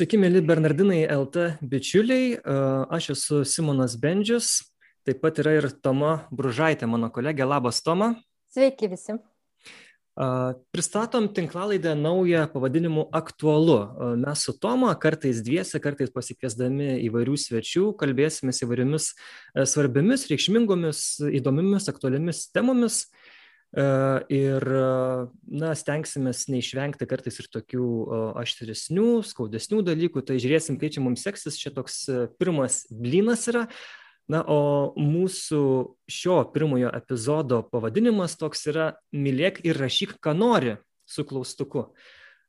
Sveiki, mėly Bernardinai LT bičiuliai, aš esu Simonas Bendžius, taip pat yra ir Toma Bružaitė, mano kolegė. Labas, Toma. Sveiki visi. Pristatom tinklalaidę naują pavadinimu Aktualu. Mes su Toma kartais dviese, kartais pasikviesdami įvairių svečių, kalbėsime įvairiomis e, svarbiamis, reikšmingomis, įdomiamis, aktualiamis temomis. E, ir na, stengsime neišvengti kartais ir tokių aštresnių, skaudesnių dalykų. Tai žiūrėsim, kaip čia mums seksis. Čia toks e, pirmas blynas yra. Na, o mūsų šio pirmojo epizodo pavadinimas toks yra Mylėk ir rašyk, ką nori su klaustuku.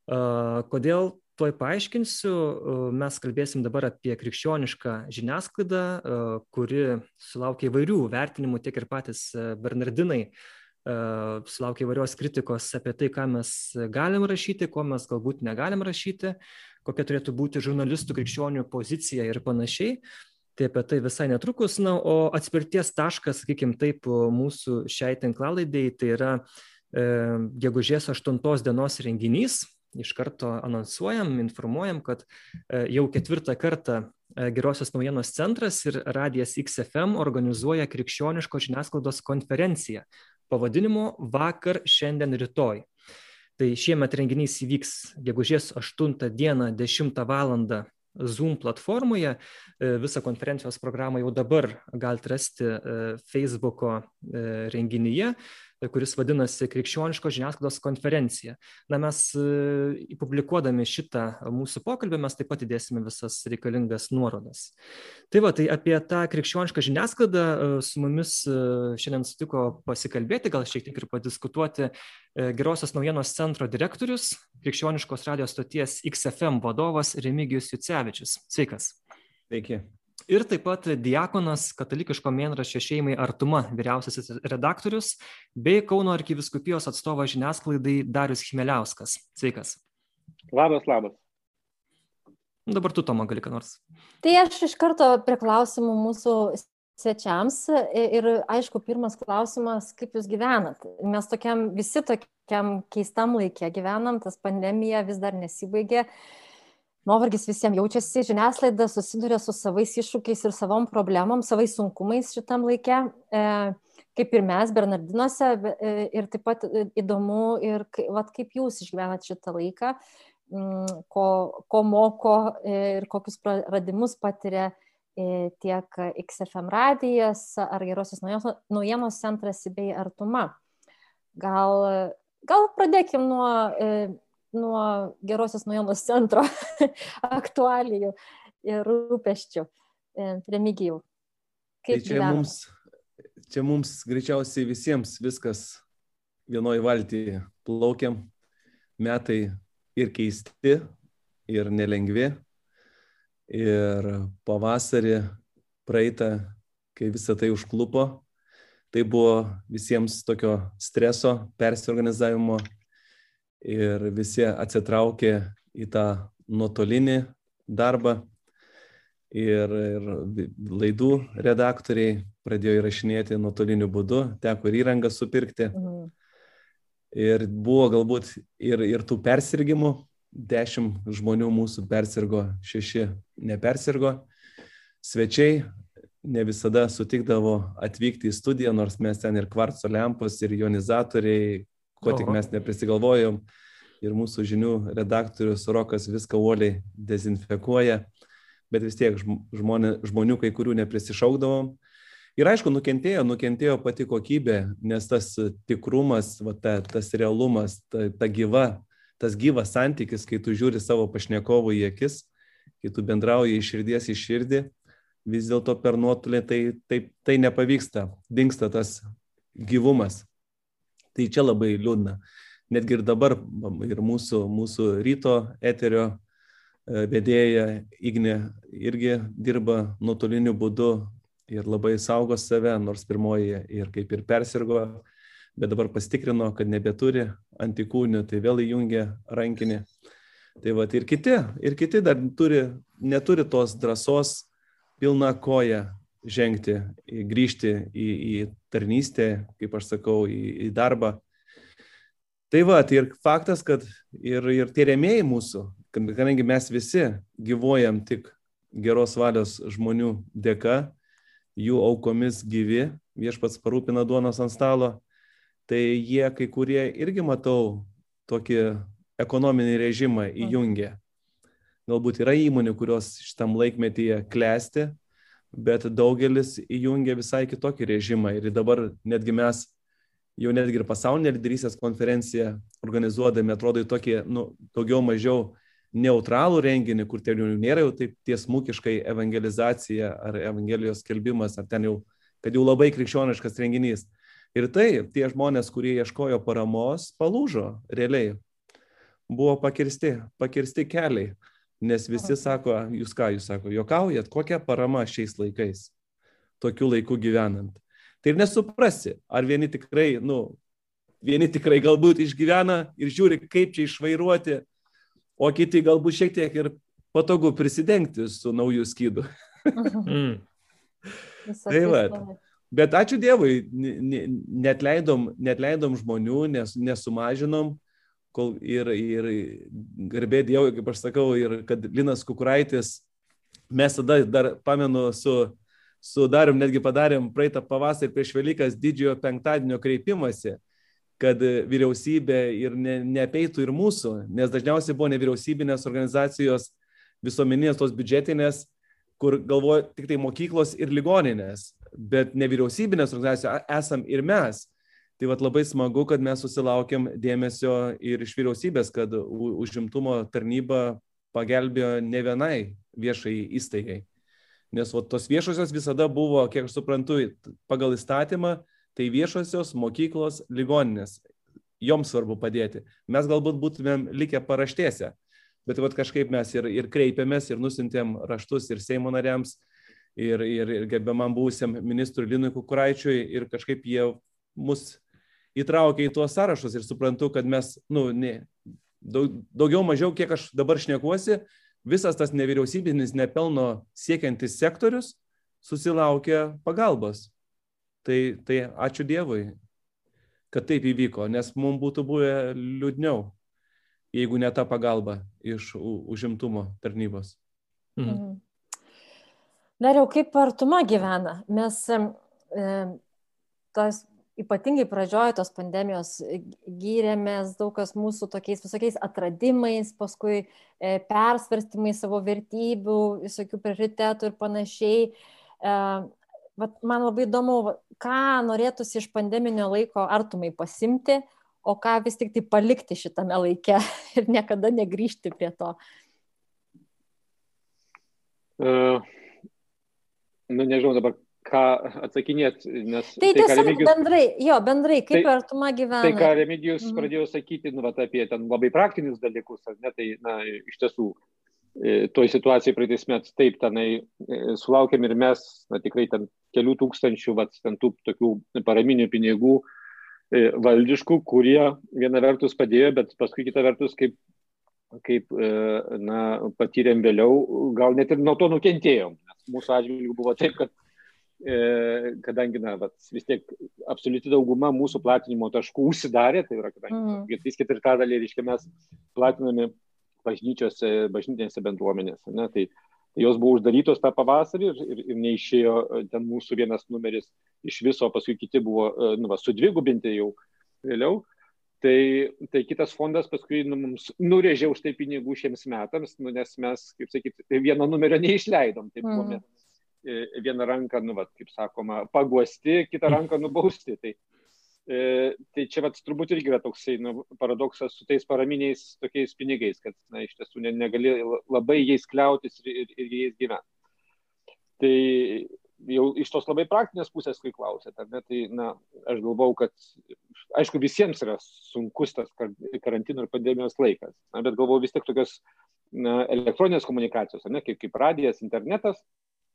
Kodėl tuoj paaiškinsiu, mes kalbėsim dabar apie krikščionišką žiniasklaidą, kuri sulaukia įvairių vertinimų, tiek ir patys Bernardinai sulaukia įvairios kritikos apie tai, ką mes galim rašyti, ko mes galbūt negalim rašyti, kokia turėtų būti žurnalistų krikščionių pozicija ir panašiai. Tai apie tai visai netrukus, na, o atspirties taškas, sakykim taip, mūsų šiai tinklalaidėjai, tai yra e, gegužės 8 dienos renginys. Iš karto anonsuojam, informuojam, kad e, jau ketvirtą kartą e, Gerosios naujienos centras ir Radijas XFM organizuoja krikščioniško žiniasklaidos konferenciją pavadinimu Vakar, šiandien, rytoj. Tai šiemet renginys įvyks gegužės 8 dieną 10 val. Zoom platformoje. E, visą konferencijos programą jau dabar galite rasti e, Facebook'o e, renginyje kuris vadinasi Krikščioniškos žiniasklaidos konferencija. Na, mes publikuodami šitą mūsų pokalbį, mes taip pat įdėsime visas reikalingas nuorodas. Tai va, tai apie tą krikščionišką žiniasklaidą su mumis šiandien sutiko pasikalbėti, gal šiek tiek ir padiskutuoti Gerosios naujienos centro direktorius, krikščioniškos radijos stoties XFM vadovas Remigijus Jucevičius. Sveikas. Sveiki ir taip pat diakonas katalikiško mėnraščio šeimai Artuma vyriausiasis redaktorius bei Kauno arkiviskupijos atstovas žiniasklaidai Darius Chmeliauskas. Sveikas. Labas, labas. Dabar tu, Toma, gali ką nors. Tai aš iš karto prie klausimų mūsų svečiams ir aišku, pirmas klausimas, kaip jūs gyvenat. Mes tokiam, visi tokiam keistam laikė gyvenam, tas pandemija vis dar nesibaigė. Uh, nuovargis visiems jaučiasi, žiniasklaida susiduria su savais iššūkiais ir savom problemom, savais sunkumais šitam laikė, e, kaip ir mes Bernardinuose, e, ir taip pat e, įdomu, ir vat, kaip jūs išgyvenat šitą laiką, m, ko, ko moko ir kokius praradimus patiria tiek XFM radijas ar Gerosios naujienos centras bei Artuma. Gal, gal pradėkim nuo nuo gerosios naujienos centro aktualijų ir rūpeščių. E, Remigijau, kaip tai čia gyvenat? mums, čia mums greičiausiai visiems viskas vienoje valtyje plaukiam, metai ir keisti, ir nelengvi. Ir pavasarį praeitą, kai visą tai užklupo, tai buvo visiems tokio streso, persiorganizavimo ir visi atsitraukė į tą nuotolinį darbą ir, ir laidų redaktoriai pradėjo įrašinėti nuotoliniu būdu, teko ir įrangą supirkti. Mhm. Ir buvo galbūt ir, ir tų persirgymų, dešimt žmonių mūsų persirgo, šeši nepersirgo. Svečiai ne visada sutikdavo atvykti į studiją, nors mes ten ir kvarco lempos, ir ionizatoriai, ko tik mes neprisigalvojom. Ir mūsų žinių redaktorius Rokas viską uoliai dezinfekuoja, bet vis tiek žmonė, žmonių kai kurių neprisišaukdavom. Ir aišku, nukentėjo, nukentėjo pati kokybė, nes tas tikrumas, va, ta, tas realumas, ta, ta gyva, tas gyvas santykis, kai tu žiūri savo pašnekovų į akis, kai tu bendrauji iš širdies į širdį, vis dėlto per nuotolį tai, tai, tai nepavyksta, dinksta tas gyvumas. Tai čia labai liūdna. Netgi ir dabar ir mūsų, mūsų ryto eterio e, vedėja Ignė irgi dirba nuotoliniu būdu ir labai saugo save, nors pirmoji ir kaip ir persirgo, bet dabar pastikrino, kad nebeturi antikūnių, tai vėl įjungia rankinį. Tai va, ir kiti, ir kiti dar turi, neturi tos drąsos pilną koją žengti, grįžti į, į tarnystę, kaip aš sakau, į, į darbą. Tai va, tai ir faktas, kad ir, ir tie rėmėjai mūsų, kadangi mes visi gyvojam tik geros valios žmonių dėka, jų aukomis gyvi, viešpats parūpina duonos ant stalo, tai jie kai kurie irgi matau tokį ekonominį režimą įjungia. Galbūt yra įmonių, kurios šitam laikmetyje klesti, bet daugelis įjungia visai kitokį režimą. Ir dabar netgi mes, jau netgi ir pasaulinė lyderystės konferencija organizuodami, atrodo, į tokį, nu, daugiau mažiau neutralų renginį, kur ten jau nėra jau taip tiesmukiškai evangelizacija ar evangelijos skelbimas, ar ten jau, kad jau labai krikščioniškas renginys. Ir tai tie žmonės, kurie ieškojo paramos, palūžo realiai. Buvo pakirsti, pakirsti keliai. Nes visi sako, jūs ką, jūs sako, jokaujat, kokia parama šiais laikais, tokiu laiku gyvenant. Tai ir nesuprasi, ar vieni tikrai, nu, vieni tikrai galbūt išgyvena ir žiūri, kaip čia išvairuoti, o kiti galbūt šiek tiek ir patogu prisidengti su naujų skydu. mm. tai va. Bet ačiū Dievui, net leidom, net leidom žmonių, nes, nesumažinom kol ir, ir garbė Dievui, kaip aš sakau, ir kad Linas Kukuraitis, mes tada dar pamenu su, su Darium netgi padarėm praeitą pavasarį prieš Velykas didžiojo penktadienio kreipimąsi, kad vyriausybė ir ne, neapeitų ir mūsų, nes dažniausiai buvo nevyriausybinės organizacijos visuomeninės tos biudžetinės, kur galvoja tik tai mokyklos ir ligoninės, bet nevyriausybinės organizacijos esam ir mes. Tai vad labai smagu, kad mes susilaukėm dėmesio ir iš vyriausybės, kad užimtumo tarnyba pagelbėjo ne vienai viešai įstaigai. Nes vat, tos viešosios visada buvo, kiek aš suprantu, pagal įstatymą, tai viešosios mokyklos ligoninės. Joms svarbu padėti. Mes galbūt būtumėm likę paraštėse, bet vat, kažkaip mes ir, ir kreipėmės, ir nusintėm raštus ir Seimo nariams, ir, ir, ir gerbiamam būsiam ministrui Linui Kukuraičiui, ir kažkaip jie mus įtraukia į tuos sąrašus ir suprantu, kad mes, nu, ne, daug, daugiau mažiau, kiek aš dabar šnekuosi, visas tas nevyriausybinis nepelno siekiantis sektorius susilaukia pagalbos. Tai, tai ačiū Dievui, kad taip įvyko, nes mums būtų buvę liūdniau, jeigu ne ta pagalba iš užimtumo tarnybos. Mhm. mhm. Dariau, kaip artuma gyvena? Mes e, tas ypatingai pradžioj tos pandemijos e, gyrėmės daug kas mūsų tokiais visokiais atradimais, paskui e, persvarstymai savo vertybių, visokių prioritetų ir panašiai. E, vat, man labai įdomu, ką norėtųsi iš pandeminio laiko artumai pasimti, o ką vis tik tai palikti šitame laike ir niekada negrįžti prie to. Uh, nu, nežinau dabar, ką atsakinėt, nes... Tai, tai tiesiog remigijus, bendrai, jo, bendrai, kaip tai, artuma gyvena. Tai, ką Remigijus mm. pradėjo sakyti, nu, vat, apie ten labai praktinius dalykus, ne, tai, na, iš tiesų, e, toj situacijai praeitais metais taip, tenai e, sulaukėm ir mes, na, tikrai ten kelių tūkstančių, vat, ten tų tokių paraminių pinigų e, valdiškų, kurie viena vertus padėjo, bet paskui kita vertus, kaip kaip na, patyrėm vėliau, gal net ir nuo to nukentėjom. Mūsų atžvilgių buvo taip, kad kadangi, na, vat, vis tiek absoliuti dauguma mūsų platinimo taškų užsidarė, tai yra, kadangi mm. 3 ketvirtadaliai, reiškia, mes platiname bažnyčiose, bažnytinėse bendruomenėse, ne, tai, tai jos buvo uždarytos tą pavasarį ir, ir, ir neišėjo e, ten mūsų vienas numeris iš viso, paskui kiti buvo, e, nu, va, sudvigubinti jau vėliau. Tai, tai kitas fondas paskui nu, mums nurėžė už tai pinigų šiems metams, nu, nes mes, kaip sakyti, vieno numerio neišleidom. Tai mm E, vieną ranką, nu, vat, kaip sakoma, paguosti, kitą ranką nubausti. Tai, e, tai čia vat, turbūt irgi yra toksai nu, paradoksas su tais paraminiais tokiais pinigais, kad na, iš tiesų ne, negali labai jais kliautis ir, ir, ir jais gyventi. Tai jau iš tos labai praktinės pusės, kai klausėte, ne, tai na, aš galvau, kad aišku visiems yra sunkus tas karantino ir pandemijos laikas, na, bet galvau vis tiek tokios na, elektroninės komunikacijos, ne, kaip, kaip radijas, internetas,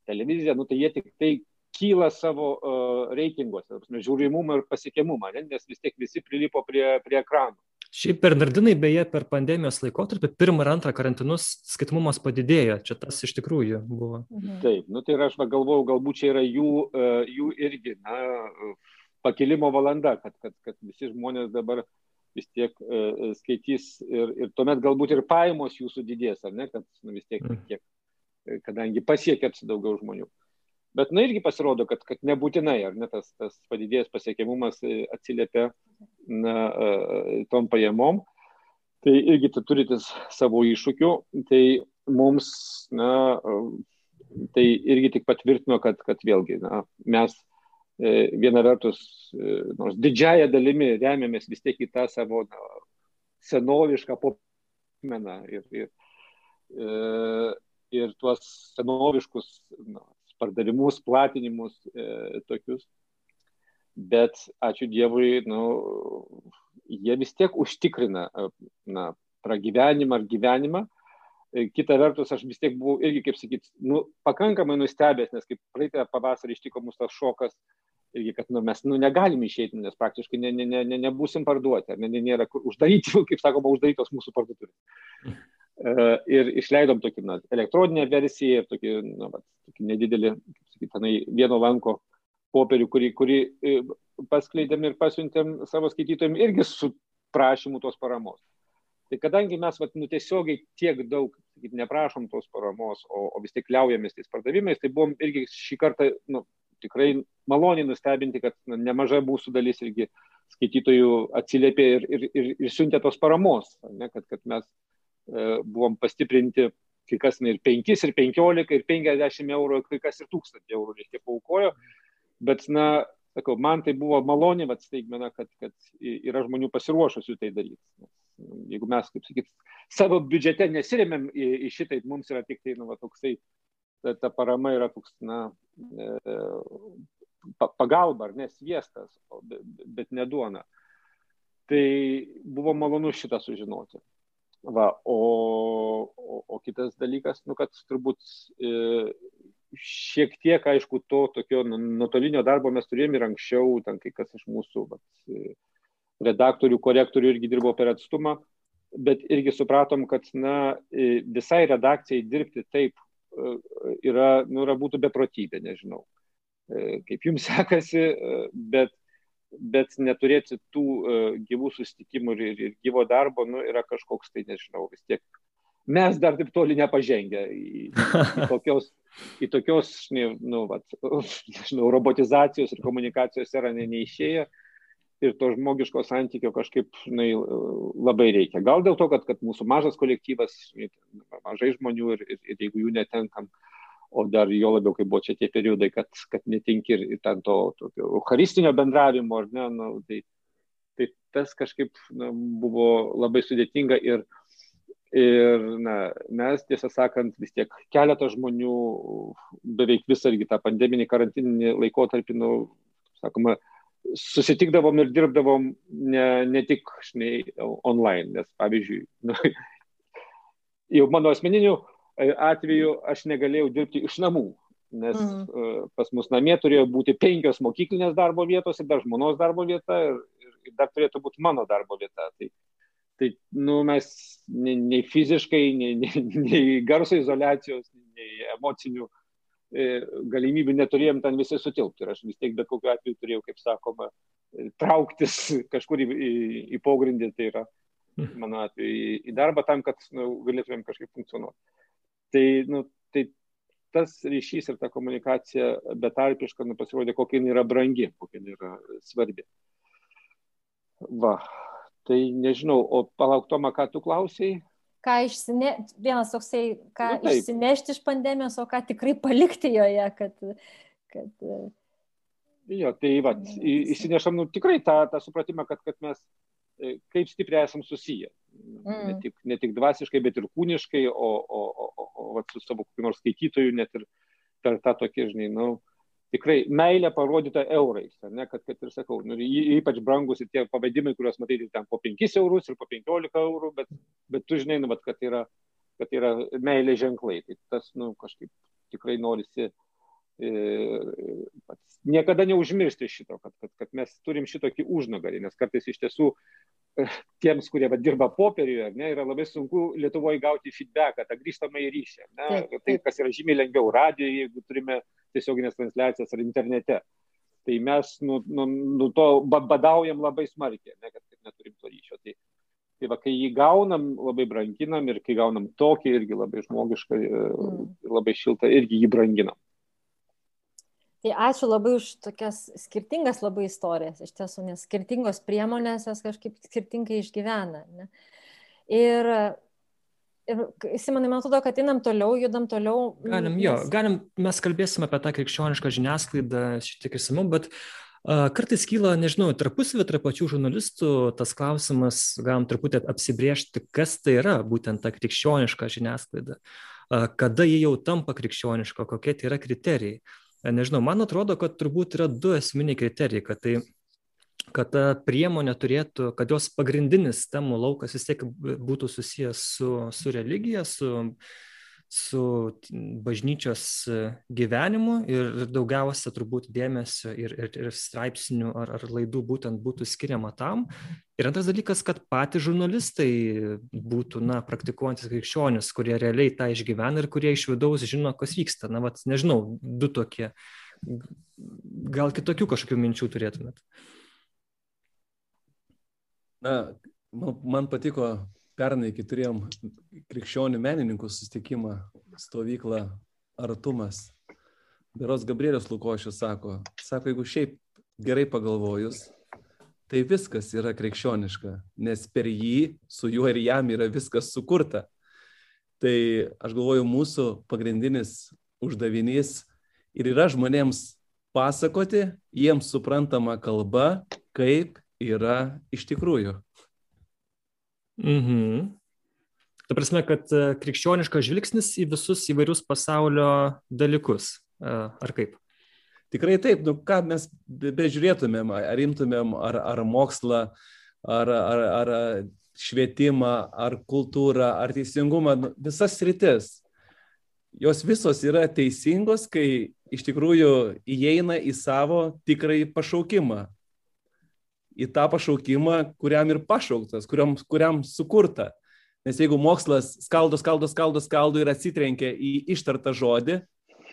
televizija, nu, tai jie tik tai kyla savo uh, reitinguose, žiūrimumą ir pasiekiamumą, ne? nes vis tiek visi prilipo prie, prie ekranų. Šiaip Bernardinai beje per pandemijos laikotarpį pirmą ir antrą karantinus skaitmumas padidėjo, čia tas iš tikrųjų buvo. Mhm. Taip, nu tai aš galvojau, galbūt čia yra jų, uh, jų irgi na, pakilimo valanda, kad, kad, kad visi žmonės dabar vis tiek e, skaitys ir, ir tuomet galbūt ir pajamos jūsų didės, ar ne, kad nu, vis tiek, kiek, kadangi pasiekėt daugiau žmonių. Bet, na, irgi pasirodo, kad, kad nebūtinai, ar ne, tas, tas padidėjęs pasiekiamumas atsiliepia na, tom pajamom. Tai irgi tu turite savo iššūkių. Tai mums, na, tai irgi tik patvirtino, kad, kad vėlgi, na, mes E, viena vertus, e, nors didžiaja dalimi remiamės vis tiek į tą savo na, senovišką popmeną ir, ir, e, ir tuos senoviškus na, pardavimus, platinimus e, tokius. Bet ačiū Dievui, nu, jie vis tiek užtikrina na, pragyvenimą ar gyvenimą. Kita vertus, aš vis tiek buvau irgi, kaip sakyt, nu, pakankamai nustebęs, nes kaip praeitą pavasarį ištiko mus tas šokas, irgi, kad nu, mes nu, negalim išeiti, nes praktiškai ne, ne, ne, ne, nebūsim parduoti, ne, ne, nėra kur uždaryti, kaip sakoma, uždarytos mūsų parduotuvės. Uh, ir išleidom tokį na, elektroninę versiją ir tokį, na, va, tokį nedidelį, kaip tenai vieno lanko popierių, kurį, kurį e, paskleidėm ir pasiuntėm savo skaitytojim irgi su prašymu tos paramos. Tai kadangi mes vat, nu, tiesiogiai tiek daug sakyt, neprašom tos paramos, o, o vis tik liaujamės tais pardavimais, tai buvom irgi šį kartą nu, tikrai maloniai nustebinti, kad na, nemaža mūsų dalis irgi skaitytojų atsiliepė ir, ir, ir, ir siuntė tos paramos, ne, kad, kad mes e, buvom pastiprinti, kai kas ir 5, ir 15, ir 50 eurų, kai kas ir 1000 eurų reikia paukojo, bet, na, sakau, man tai buvo maloniai, vad staigmena, kad, kad yra žmonių pasiruošusių tai daryti. Jeigu mes, kaip sakyt, savo biudžete nesiremėm į, į šitai, mums yra tik tai, nu, va, toksai ta, ta parama yra toks, na, e, pagalba, ar ne sviestas, bet ne duona. Tai buvo malonu šitą sužinoti. Va, o, o, o kitas dalykas, nu, kad turbūt e, šiek tiek, aišku, to tokio nu, nuotolinio darbo mes turėjome ir anksčiau, ten kai kas iš mūsų vat, e, redaktorių, korektorių irgi dirbo per atstumą, bet irgi supratom, kad na, e, visai redakcijai dirbti taip yra, nu, yra būtų beprotybė, nežinau, e, kaip jums sekasi, e, bet, bet neturėti tų e, gyvų susitikimų ir, ir gyvo darbo, nu, yra kažkoks tai, nežinau, vis tiek. Mes dar taip toli nepažengę į, į tokios, į tokios nu, vat, nežinau, robotizacijos ir komunikacijos yra ne, neišėję. Ne ir to žmogiško santykio kažkaip žinai, labai reikia. Gal dėl to, kad, kad mūsų mažas kolektyvas, mažai žmonių ir, ir, ir jeigu jų netenkam, o dar jo labiau, kai buvo čia tie periodai, kad, kad netinki ir, ir ten to tokio eucharistinio bendravimo, ar ne, nu, tai, tai tas kažkaip na, buvo labai sudėtinga ir, ir na, mes, tiesą sakant, vis tiek keletą žmonių beveik visą irgi tą pandeminį karantininį laikotarpį, nu, sakoma, susitikdavom ir dirbdavom ne, ne tik žinai, online, nes pavyzdžiui, nu, jau mano asmeniniu atveju aš negalėjau dirbti iš namų, nes mm. pas mus namie turėjo būti penkios mokyklinės darbo vietos ir dar žmonos darbo vieta ir, ir dar turėtų būti mano darbo vieta. Tai, tai nu, mes nei, nei fiziškai, nei, nei, nei garso izolacijos, nei emocinių E, galimybių neturėjom ten visi sutilpti. Ir aš vis tiek bet kokiu atveju turėjau, kaip sakoma, e, trauktis kažkur į, į, į pogrindį, tai yra mhm. mano atveju į, į darbą tam, kad nu, galėtumėm kažkaip funkcionuoti. Tai, nu, tai tas ryšys ir ta komunikacija betarpiška nu, pasirodė, kokia jinai yra brangi, kokia jinai yra svarbi. Va, tai nežinau, o palauktomą, ką tu klausai? ką išsine, vienas toksai, ką nu, išsinešti iš pandemijos, o ką tikrai palikti joje, kad... kad jo, tai va, įsinešam nu, tikrai tą, tą supratimą, kad, kad mes e, kaip stipriai esam susiję. Mm. Ne, tik, ne tik dvasiškai, bet ir kūniškai, o, o, o, o, o va, su savo kokiu nors skaitytoju, net ir per tą tokį, žinai, nu, tikrai meilė parodyta eurais, ne, kad, kad ir sakau, nu, ypač brangus ir tie pavadimai, kuriuos matai ten po 5 eurus ir po 15 eurų, bet, bet tu žinai, nu, kad, yra, kad yra meilė ženklai. Tai tas, nu, kažkaip tikrai norisi e, niekada neužmiršti šito, kad, kad, kad mes turim šitokį užnugarį, nes kartais iš tiesų e, tiems, kurie va, dirba popieriuje, ne, yra labai sunku Lietuvoje gauti feedbacką, tą grįžtamą į ryšį. Ne, tai kas yra žymiai lengviau radijoje, jeigu turime tiesioginės transliacijas ar internete. tai mes nu, nu, nu to badaujam labai smarkiai, ne, kad neturim to ryšio. Tai, tai va, kai jį gaunam, labai branginam ir kai gaunam tokį irgi labai žmogišką, mm. labai šiltą, irgi jį branginam. Tai ačiū labai už tokias skirtingas labai istorijas, iš tiesų, nes skirtingos priemonės jas kažkaip skirtingai išgyvena. Ne? Ir, ir Simonai, man atrodo, kad einam toliau, judam toliau. Galim, jo, galim, mes kalbėsime apie tą krikščionišką žiniasklaidą šiek tiek įsimu, bet uh, kartais kyla, nežinau, tarpusavį tarp pačių žurnalistų tas klausimas, galim truputį apsibriežti, kas tai yra būtent ta krikščioniška žiniasklaida, uh, kada ji jau tampa krikščioniška, kokie tai yra kriterijai. Nežinau, man atrodo, kad turbūt yra du esminiai kriterijai, kad tai kad ta priemonė turėtų, kad jos pagrindinis temų laukas vis tiek būtų susijęs su, su religija, su, su bažnyčios gyvenimu ir daugiausia turbūt dėmesio ir, ir, ir straipsnių ar, ar laidų būtent būtų skiriama tam. Ir antras dalykas, kad patys žurnalistai būtų, na, praktikuojantis krikščionis, kurie realiai tą išgyvena ir kurie iš vidaus žino, kas vyksta. Na, vat, nežinau, du tokie. Gal kitokių kažkokių minčių turėtumėt? Na, man, man patiko pernai, kai turėjom krikščionių menininkų susitikimą, stovyklą Artumas. Beros Gabrielius Lukošius sako, sako, jeigu šiaip gerai pagalvojus, tai viskas yra krikščioniška, nes per jį, su juo ir jam yra viskas sukurta. Tai aš galvoju, mūsų pagrindinis uždavinys ir yra žmonėms pasakoti jiems suprantama kalba, kaip yra iš tikrųjų. Mhm. Ta prasme, kad e, krikščioniškas žvilgsnis į visus įvairius pasaulio dalykus, e, ar kaip? Tikrai taip, nu ką mes bežiūrėtumėm, ar imtumėm ar, ar mokslą, ar, ar, ar švietimą, ar kultūrą, ar teisingumą, nu, visas sritis. Jos visos yra teisingos, kai iš tikrųjų įeina į savo tikrąjį pašaukimą. Į tą pašaukimą, kuriam ir pašauktas, kuriam, kuriam sukurta. Nes jeigu mokslas skaldo, skaldo, skaldo, skaldo ir atsitrenkia į ištartą žodį,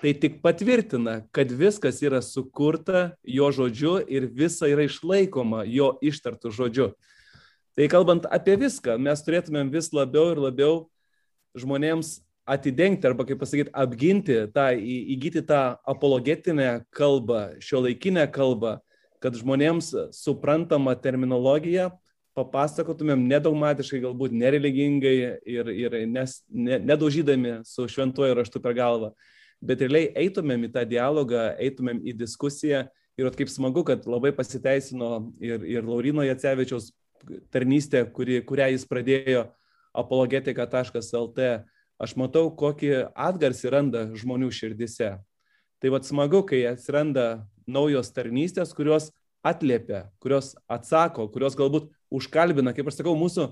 tai tik patvirtina, kad viskas yra sukurta jo žodžiu ir visa yra išlaikoma jo ištartų žodžiu. Tai kalbant apie viską, mes turėtumėm vis labiau ir labiau žmonėms atidengti arba, kaip pasakyti, apginti tą, įgyti tą apologetinę kalbą, šio laikinę kalbą, kad žmonėms suprantama terminologija papasakotumėm nedogmatiškai, galbūt nereligingai ir, ir nes, ne, nedaužydami su šventuoju raštu per galvą bet realiai eitumėm į tą dialogą, eitumėm į diskusiją ir kaip smagu, kad labai pasiteisino ir, ir Laurino Jacevičiaus tarnystė, kuri, kurią jis pradėjo apologetika.lt. Aš matau, kokį atgarsį randa žmonių širdise. Tai vad smagu, kai atsiranda naujos tarnystės, kurios atliepia, kurios atsako, kurios galbūt užkalbina. Kaip aš sakau, mūsų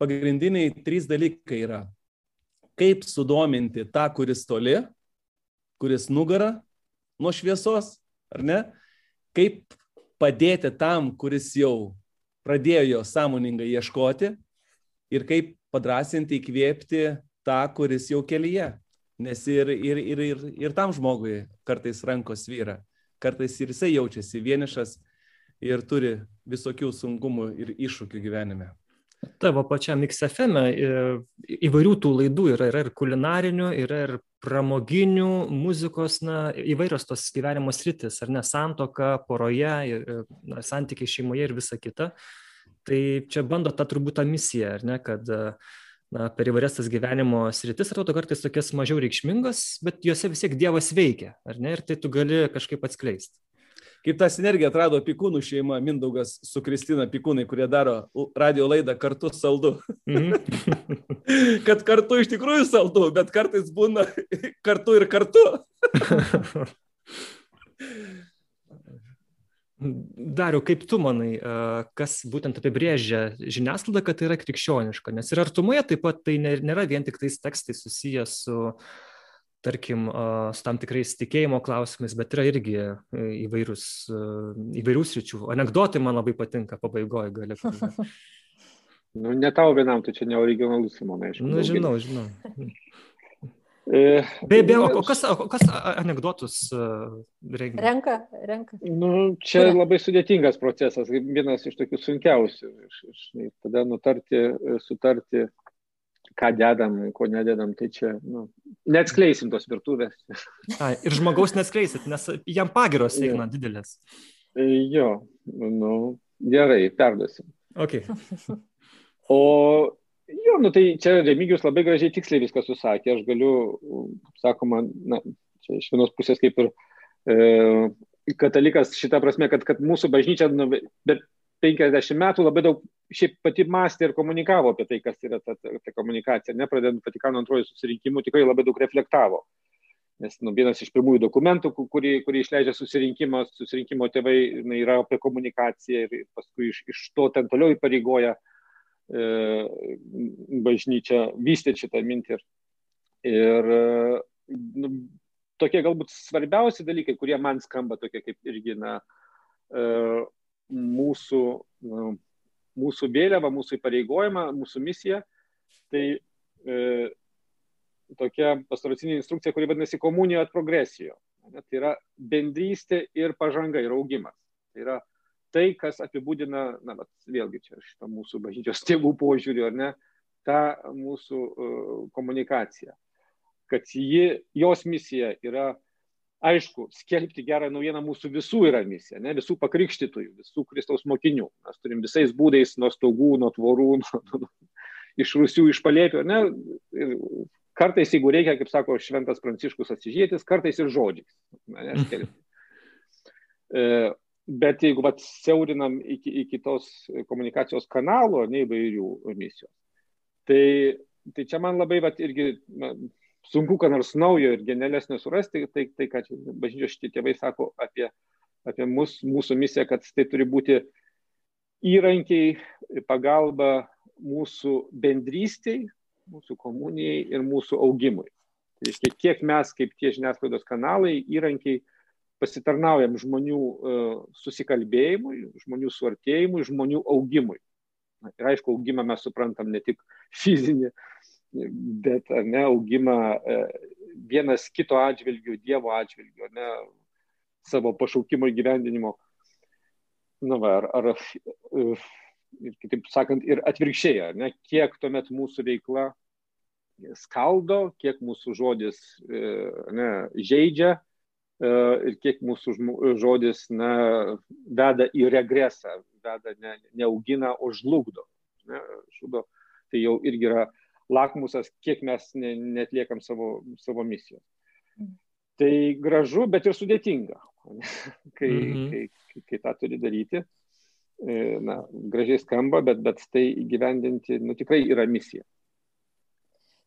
pagrindiniai trys dalykai yra. Kaip sudominti tą, kuris toli, kuris nugara nuo šviesos, ar ne? Kaip padėti tam, kuris jau pradėjo jo sąmoningai ieškoti ir kaip padrasinti, įkvėpti tą, kuris jau kelyje. Nes ir, ir, ir, ir, ir tam žmogui kartais rankos vyra, kartais ir jisai jaučiasi vienišas ir turi visokių sunkumų ir iššūkių gyvenime. Tavo pačiam XFM e, įvairių tų laidų yra, yra ir kulinarinių, yra ir pramoginių muzikos, na, įvairios tos gyvenimo sritis, ar ne, santoka, poroje, na, santykiai šeimoje ir visa kita. Tai čia bando tą turbūt tą misiją, ar ne, kad na, per įvairias tas gyvenimo sritis atrodo kartais tokias mažiau reikšmingas, bet juose vis tiek Dievas veikia, ar ne, ir tai tu gali kažkaip atskleisti kaip tą sinergiją atrado Pikūnų šeima, Mindaugas su Kristina Pikūnai, kurie daro radio laidą kartu saldu. -hmm. kad kartu iš tikrųjų saldu, bet kartais būna kartu ir kartu. Dariu, kaip tu manai, kas būtent apibrėžia žiniasklaidą, kad tai yra krikščioniška? Nes ir artumoje taip pat tai nėra vien tik tais tekstai susijęs su tarkim, su tam tikrais tikėjimo klausimais, bet yra irgi e, įvairūs, įvairių sričių. Anekdotai man labai patinka pabaigoje gali. Nu, ne tau vienam, tu čia neoriginalus, manai. Na, nu, žinau, žinau. E, be abejo, o kas, o kas anegdotus rengia? Renka, renka. Nu, čia Kuria? labai sudėtingas procesas, vienas iš tokių sunkiausių. Iš, iš, tada nutarti, sutarti, ką dedam, ko nededam, tai čia, nu, neatskleisim tos virtuvės. A, ir žmogaus neatskleisit, nes jam pagiros eina didelės. E, jo, nu, gerai, perduosim. Okay. O Jo, nu tai čia Remigijus labai gražiai tiksliai viską susakė. Aš galiu, sakoma, na, čia iš vienos pusės kaip ir e, katalikas šitą prasme, kad, kad mūsų bažnyčia, nu, bet 50 metų labai daug šiaip pati mąstė ir komunikavo apie tai, kas yra ta, ta, ta komunikacija. Nepradedant Vatikano antrojo susirinkimų, tikrai labai daug reflektavo. Nes nu, vienas iš pirmųjų dokumentų, kurį, kurį išleidžia susirinkimas, susirinkimo tėvai, na, yra apie komunikaciją ir paskui iš, iš to ten toliau įpareigoja uh, bažnyčia vystė šitą mintį. Ir, ir nu, tokie galbūt svarbiausi dalykai, kurie man skamba tokie kaip irgi na, e, mūsų, nu, mūsų vėliava, mūsų įpareigojimą, mūsų misija, tai e, tokia pastoracinė instrukcija, kuri vadinasi komunijo at progresijo. Tai yra bendrystė ir pažanga ir augimas. Tai yra tai, kas apibūdina, na, bet vėlgi čia šitą mūsų bažnyčios tėvų požiūrį, ar ne, tą mūsų uh, komunikaciją. Kad ji, jos misija yra, aišku, skelbti gerą naujieną mūsų visų yra misija, ne, visų pakrikštytųjų, visų Kristaus mokinių. Mes turim visais būdais, nuo stogų, nuo tvorų, nuo, iš rusių, iš palėpių, ne, ir kartais, jeigu reikia, kaip sako Šventas Pranciškus atsižėtis, kartais ir žodžiais. Ne. E, Bet jeigu vat, siaurinam iki, iki tos komunikacijos kanalo, ne įvairių misijų, tai, tai čia man labai vat, irgi na, sunku, ką nors naujo ir genialesnio surasti, tai, tai ką bažnyčios šitie tėvai sako apie, apie mus, mūsų misiją, kad tai turi būti įrankiai, pagalba mūsų bendrystiai, mūsų komunijai ir mūsų augimui. Tai reiškia, kiek mes kaip tie žiniasklaidos kanalai, įrankiai, pasitarnaujam žmonių e, susikalbėjimui, žmonių suartėjimui, žmonių augimui. Ir aišku, augimą mes suprantam ne tik fizinį, bet ne, augimą e, vienas kito atžvilgių, Dievo atžvilgių, ne, savo pašaukimo įgyvendinimo. Na, va, ar, ar, e, ir kitaip sakant, ir atvirkščiai, ne, kiek tuomet mūsų veikla skaldo, kiek mūsų žodis ne, žaidžia, ir kiek mūsų žodis na, veda į regresą, veda ne, neaugina, o žlugdo. Ne, žudo. Tai jau irgi yra lakmusas, kiek mes ne, netliekam savo, savo misijos. Mhm. Tai gražu, bet ir sudėtinga, kai, mhm. kai, kai, kai tą turi daryti. E, na, gražiai skamba, bet, bet tai įgyvendinti nu, tikrai yra misija.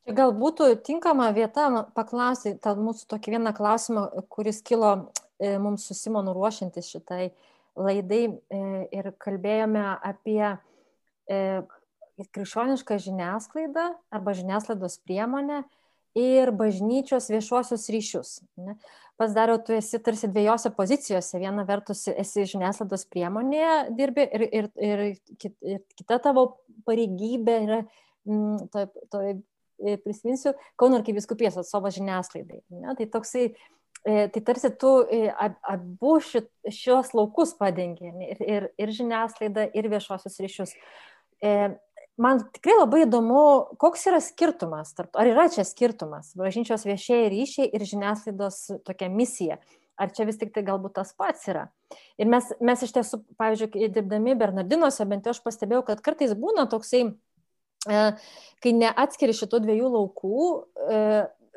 Gal būtų tinkama vieta paklausyti tą mūsų tokį vieną klausimą, kuris kilo e, mums su Simonu ruošiantis šitai laidai e, ir kalbėjome apie e, krikščionišką žiniasklaidą arba žiniasklaidos priemonę ir bažnyčios viešuosius ryšius. Ne? Pas dariau, tu esi tarsi dviejose pozicijose. Viena vertus esi žiniasklaidos priemonėje dirbi ir, ir, ir, ir kita tavo pareigybė yra mm, toj, toj E, prisiminsiu, Kauno arkiviskupijos atstovas žiniasklaidai. Ne? Tai toksai, e, tai tarsi tu e, abu šios laukus padengi ir, ir, ir žiniasklaidą, ir viešuosius ryšius. Man tikrai labai įdomu, koks yra skirtumas, tarp, ar yra čia skirtumas, bažnyčios viešieji ryšiai ir žiniasklaidos tokia misija. Ar čia vis tik tai galbūt tas pats yra? Ir mes, mes iš tiesų, pavyzdžiui, dirbdami Bernardinuose, bent jau aš pastebėjau, kad kartais būna toksai E, kai neatskiri šitų dviejų laukų, e,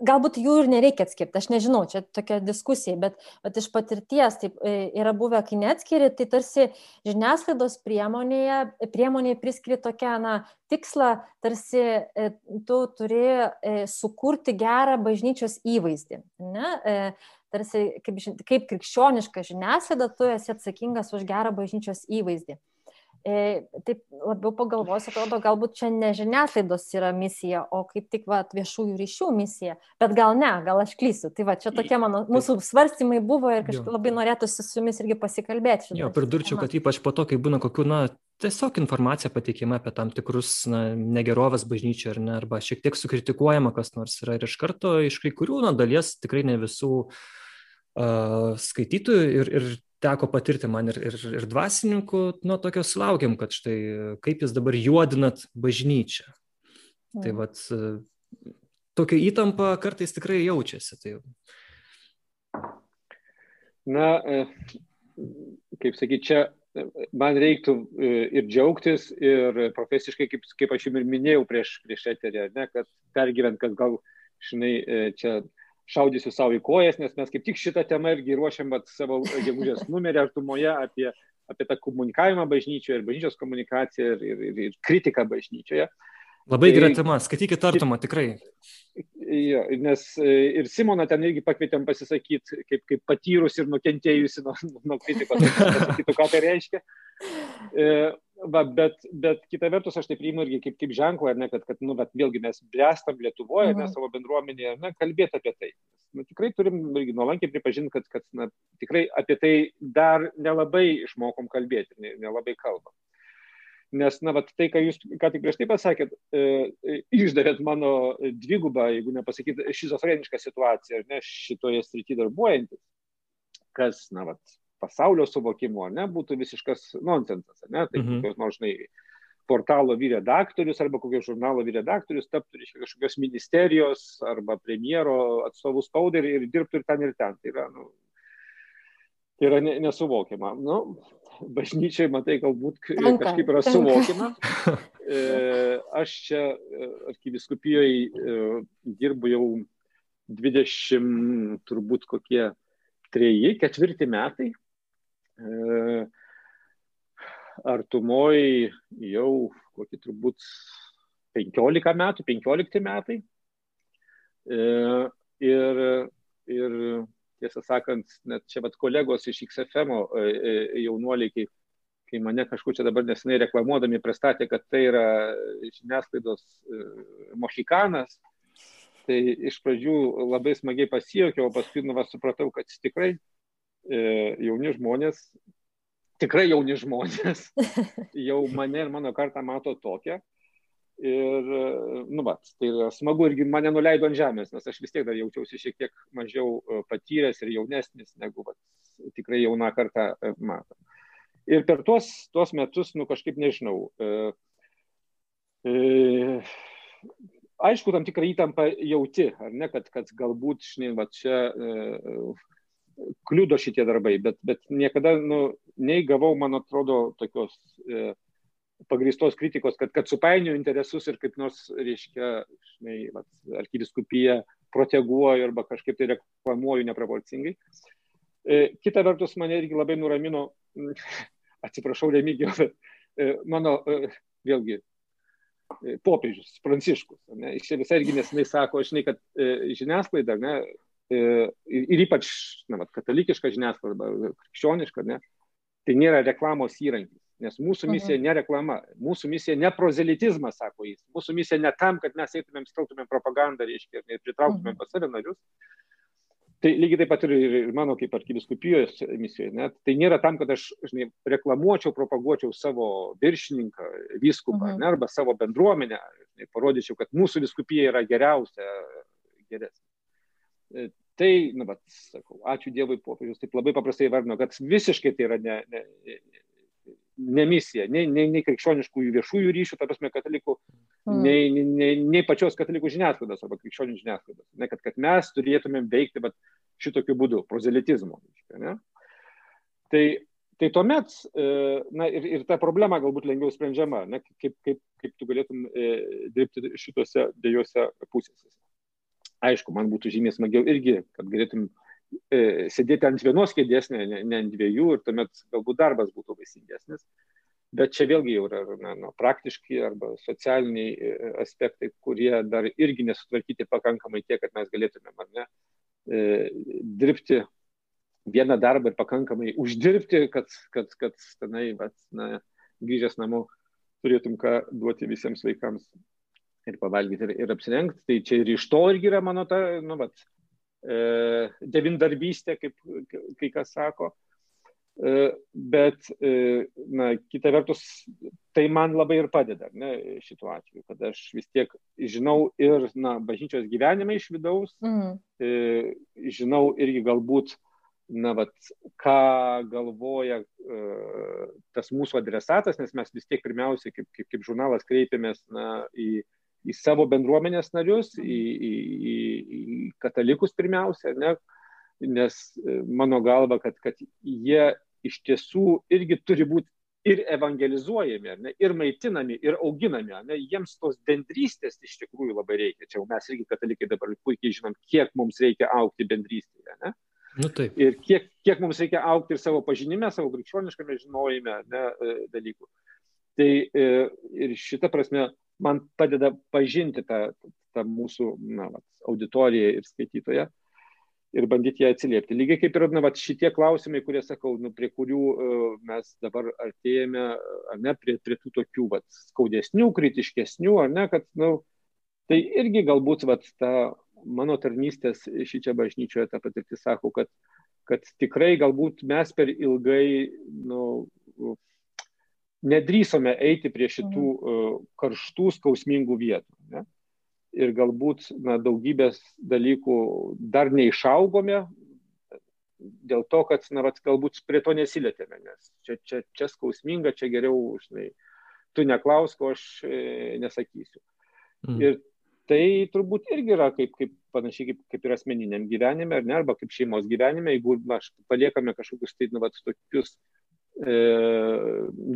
galbūt jų ir nereikia atskirti, aš nežinau, čia tokia diskusija, bet, bet iš patirties taip e, yra buvę, kai neatskiri, tai tarsi žiniasklaidos priemonėje, priemonėje priskiri tokią na, tikslą, tarsi tu turi sukurti gerą bažnyčios įvaizdį. Ne? Tarsi kaip, kaip krikščioniška žiniasklaida, tu esi atsakingas už gerą bažnyčios įvaizdį. E, taip labiau pagalvosiu, atrodo, galbūt čia ne žiniasklaidos yra misija, o kaip tik va, viešųjų ryšių misija. Bet gal ne, gal aš klysiu. Tai va, čia tokie mano, mūsų svarstymai buvo ir kažkaip labai norėtųsi su jumis irgi pasikalbėti. Jo, pridurčiau, kad ypač po to, kai būna kokių, na, tiesiog informacija patikima apie tam tikrus na, negerovės bažnyčių ar ne, arba šiek tiek sukritikuojama kas nors yra ir iš karto iš kai kurių, na, dalies tikrai ne visų uh, skaitytojų ir, ir teko patirti man ir, ir, ir dvasininkų, nuo tokio sulaukiam, kad štai kaip jūs dabar juodinat bažnyčią. Tai mm. Tai vad, tokia įtampa kartais tikrai jaučiasi. Tai... Na, e, kaip sakyti, čia man reiktų e, ir džiaugtis, ir profesiškai, kaip, kaip aš jums ir minėjau prieš, prieš eterį, ne, kad pergyvent, kad gal, žinai, e, čia šaudysiu savo į kojas, nes mes kaip tik šitą temą irgi ruošiam vat, savo gegužės numerį artumoje apie, apie tą komunikavimą bažnyčioje ir bažnyčios komunikaciją ir, ir, ir, ir kritiką bažnyčioje. Labai gera tema, skaitykite artumą, tikrai. Jo, nes e, ir Simoną ten irgi pakvietėm pasisakyti, kaip, kaip patyrus ir nukentėjusi nuo, nuo kritikos, pasakytų, ką tai reiškia. E, va, bet, bet kita vertus aš tai priimu irgi kaip, kaip ženklą, ne, kad, kad nu, bet vėlgi mes blestam Lietuvoje, mhm. ne, savo bendruomenėje, ne, kalbėti apie tai. Nu, tikrai turim irgi nuolankiai pripažinti, kad, kad na, tikrai apie tai dar nelabai išmokom kalbėti, nelabai kalbam. Nes, na, vat, tai, ką jūs ką tik prieš tai pasakėt, e, išdavėt mano dvigubą, jeigu nepasakyt, šizofrenišką situaciją, ne, šitoje srityje darbuojantis, kas, na, vat, pasaulio suvokimo, ne, būtų visiškas nonsensas, ne, tai mhm. kokios nors, žinai, portalo vyredaktorius arba kokio žurnalo vyredaktorius taptų, reiškia, kažkokios ministerijos arba premjero atstovų spaudai ir, ir dirbtų ir ten ir ten. Tai yra, nu, tai yra ne, nesuvokiama. Nu, bažnyčiai, matai, galbūt kažkaip yra suvokiama. E, aš čia e, arkiviskupijoje dirbu jau 20, turbūt kokie treji, ketvirti metai. E, artumoj jau kokį turbūt 15 metų, 15 metai. E, ir, ir tiesą sakant, net čia vat kolegos iš XFM e, jaunuoliai, kai, kai mane kažkur čia dabar nesinai reklamuodami pristatė, kad tai yra žiniasklaidos mohikanas, tai iš pradžių labai smagiai pasijokiau, o paskui nu, va, supratau, kad tikrai jauni žmonės, tikrai jauni žmonės, jau mane ir mano kartą mato tokią. Ir, nu, va, tai smagu irgi mane nuleido ant žemės, nes aš vis tiek dar jaučiausi šiek tiek mažiau e, patyręs ir jaunesnis, negu va, tikrai jauna kartą e, mato. Ir per tuos, tuos metus, nu, kažkaip nežinau, e, e, aišku, tam tikrą įtampą jauti, ar ne, kad, kad galbūt, žinai, va, čia e, kliudo šitie darbai, bet, bet niekada nu, neįgavau, man atrodo, tokios e, pagristos kritikos, kad, kad supainioju interesus ir kaip nors, reiškia, žinai, vat, arkiviskupija proteguoju arba kažkaip tai reklamuoju neproporcingai. E, kita vertus, mane irgi labai nuramino, atsiprašau, remigijau, bet e, mano, e, vėlgi, e, popiežius Pranciškus. Ne, jis visai irgi nesinai sako, žinai, kad e, žiniasklaida, ne, ir, ir ypač na, vat, katalikiška žiniasklaida, krikščioniška, ne, tai nėra reklamos įrankis. Nes mūsų mhm. misija ne reklama, mūsų misija ne prozelitizmas, sako jis. Mūsų misija ne tam, kad mes eitumėm, skeltumėm propagandą, reiškia, ir pritrauktumėm mhm. pas save narius. Tai lygiai taip pat ir, ir mano kaip arkiviskupijos misijoje. Ne? Tai nėra tam, kad aš žinai, reklamuočiau, propaguočiau savo viršininką, vyskupą, mhm. ne, arba savo bendruomenę, žinai, parodyčiau, kad mūsų viskupija yra geriausia, geresnė. Tai, na, bet, sakau, ačiū Dievui, popiežius taip labai paprastai vardino, kad visiškai tai yra ne, ne, ne misija, nei, nei, nei krikščioniškųjų viešųjų ryšių, ta prasme, katalikų, mm. nei, nei, nei pačios katalikų žiniasklaidos arba krikščionių žiniasklaidos. Ne, kad, kad mes turėtumėm veikti bet, šitokiu būdu, prozelitizmu. Ne? Tai, tai tuomet, e, na ir, ir ta problema galbūt lengviau sprendžiama, ne, kaip, kaip, kaip tu galėtum e, dirbti šituose dviejose pusėse aišku, man būtų žymiai smagiau irgi, kad galėtum e, sėdėti ant vienos kėdės, ne, ne, ne ant dviejų ir tuomet galbūt darbas būtų vaisingesnis. Bet čia vėlgi jau yra na, na, praktiški arba socialiniai e, aspektai, kurie dar irgi nesutvarkyti pakankamai tiek, kad mes galėtumėm ar ne e, dirbti vieną darbą ir pakankamai uždirbti, kad, kad, kad tenai, bet, na, grįžęs namo turėtum ką duoti visiems vaikams ir pavalgyti ir, ir apsirengti. Tai čia ir iš to irgi yra mano ta, nu, vat, e, devindarbystė, kaip kai kas sako. E, bet, e, na, kita vertus, tai man labai ir padeda, ne, šituo atveju, kad aš vis tiek žinau ir, na, bažnyčios gyvenimą iš vidaus, mm. e, žinau irgi galbūt, na, vat, ką galvoja e, tas mūsų adresatas, nes mes vis tiek pirmiausiai, kaip, kaip, kaip žurnalas, kreipiamės na, į, į savo bendruomenės narius, į, į, į, į katalikus pirmiausia, ne? nes e, mano galva, kad, kad jie iš tiesų irgi turi būti ir evangelizuojami, ne, ir maitinami, ir auginami. Ne, jiems tos bendrystės iš tikrųjų labai reikia. Čia mes irgi katalikai dabar puikiai žinom, kiek mums reikia aukti bendrystėje. Ne. Nu, taip. ir kiek, kiek mums reikia aukti ir savo pažinime, savo krikščioniškame žinojime ne, e, dalykų. Tai e, ir šita prasme man padeda pažinti tą, tą mūsų na, vat, auditoriją ir skaitytoją ir bandyti ją atsiliepti. Lygiai kaip ir na, vat, šitie klausimai, kurie sakau, nu, prie kurių uh, mes dabar artėjame, ar ne, prie, prie tų tokių vat, skaudesnių, kritiškesnių, ar ne, kad, na, nu, tai irgi galbūt vat, ta mano tarnystės šį čia bažnyčioje ta patirtis sako, kad, kad tikrai galbūt mes per ilgai, nu, nedrysome eiti prie šitų uh, karštų, skausmingų vietų. Ne? Ir galbūt na, daugybės dalykų dar neišaugome dėl to, kad na, vat, galbūt prie to nesilėtėme, nes čia, čia, čia skausminga, čia geriau, žinai, tu neklausk, o aš e, nesakysiu. Mm. Ir tai turbūt irgi yra kaip, kaip panašiai kaip, kaip ir asmeniniam gyvenime, ar ne, arba kaip šeimos gyvenime, jeigu na, paliekame kažkokius tai, nu, vat, tokius e,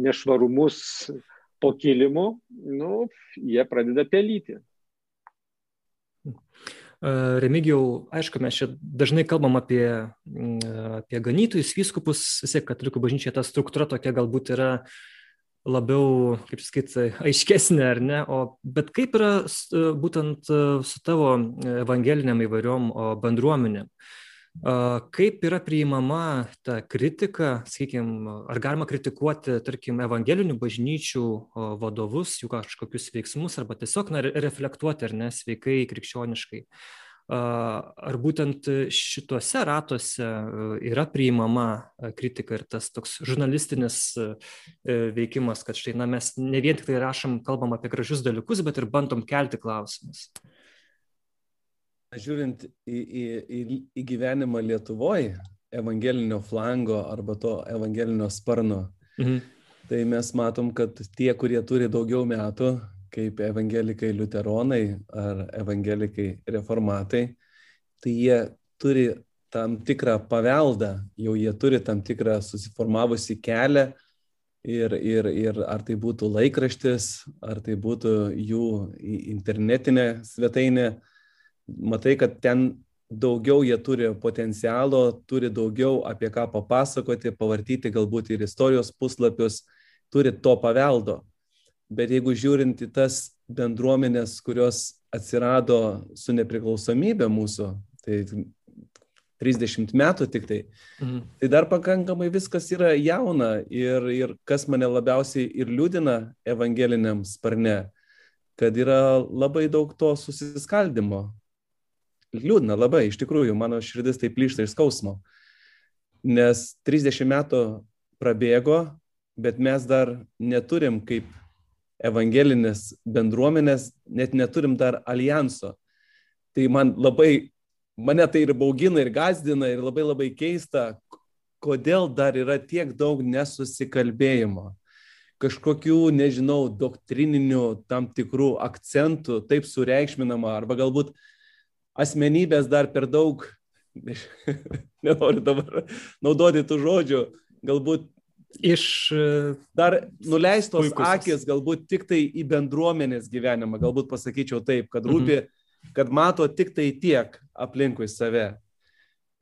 nešvarumus po kilimu, nu, jie pradeda pelyti. E, Remigijau, aišku, mes čia dažnai kalbam apie, apie ganytojus, vyskupus, vis tiek katalikų bažnyčia ta struktūra tokia galbūt yra labiau, kaip sakyti, aiškesnė ar ne, o, bet kaip yra būtent su tavo evangeliniam įvairiom bendruomenėm? Kaip yra priimama ta kritika, sakykime, ar galima kritikuoti, tarkim, evangelinių bažnyčių vadovus, jų kažkokius veiksmus, arba tiesiog na, reflektuoti, ar ne, sveikai, krikščioniškai. Ar būtent šituose ratuose yra priimama kritika ir tas toks žurnalistinis veikimas, kad štai, na, mes ne vien tik tai rašom, kalbam apie gražius dalykus, bet ir bandom kelti klausimus žiūrint į, į, į, į gyvenimą Lietuvoje, evangelinio flango arba to evangelinio sparno, mhm. tai mes matom, kad tie, kurie turi daugiau metų, kaip evangelikai liuteronai ar evangelikai reformatai, tai jie turi tam tikrą paveldą, jau jie turi tam tikrą susiformavusi kelią ir, ir, ir ar tai būtų laikraštis, ar tai būtų jų internetinė svetainė, matai, kad ten daugiau jie turi potencialo, turi daugiau apie ką papasakoti, pavartyti galbūt ir istorijos puslapius, turi to paveldo. Bet jeigu žiūrint į tas bendruomenės, kurios atsirado su nepriklausomybė mūsų, tai 30 metų tik tai, mhm. tai dar pakankamai viskas yra jauna ir, ir kas mane labiausiai ir liūdina evangeliniam sparne, kad yra labai daug to susiskaldimo, liūdna labai, iš tikrųjų, mano širdis taip plyšta iš skausmo. Nes 30 metų prabėgo, bet mes dar neturim kaip evangelinės bendruomenės, net neturim dar alijanso. Tai man labai, mane tai ir baugina, ir gazdina, ir labai labai keista, kodėl dar yra tiek daug nesusikalbėjimo kažkokių, nežinau, doktrininių tam tikrų akcentų, taip sureikšminama, arba galbūt asmenybės dar per daug, nenoriu dabar naudoti tų žodžių, galbūt iš dar nuleistos puikus. akis, galbūt tik tai į bendruomenės gyvenimą, galbūt pasakyčiau taip, kad rūpi, mhm. kad mato tik tai tiek aplinkui save.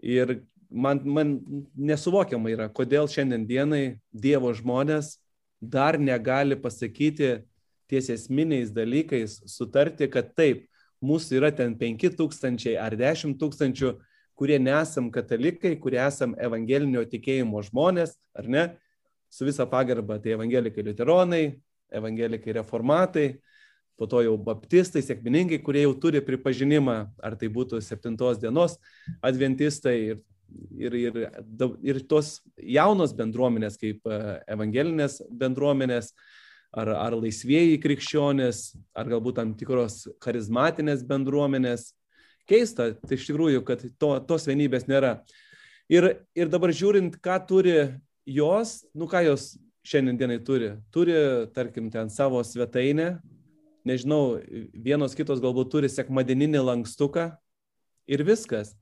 Ir man, man nesuvokiama yra, kodėl šiandien dienai Dievo žmonės dar negali pasakyti ties esminiais dalykais, sutarti, kad taip, mūsų yra ten 5 tūkstančiai ar 10 tūkstančių, kurie nesam katalikai, kurie esam evangelinio tikėjimo žmonės, ar ne, su visa pagarba, tai evangelikai liuteronai, evangelikai reformatai, po to jau baptistai, sėkmininkai, kurie jau turi pripažinimą, ar tai būtų septintos dienos adventistai ir, ir, ir, ir tos jaunos bendruomenės, kaip e, evangelinės bendruomenės, ar, ar laisvėjai krikščionės, ar galbūt tam tikros charizmatinės bendruomenės. Keista, tai iš tikrųjų, kad to, tos vienybės nėra. Ir, ir dabar žiūrint, ką turi jos, nu ką jos šiandienai turi. Turi, tarkim, ten savo svetainę, nežinau, vienos kitos galbūt turi sekmadieninį lankstuką ir viskas.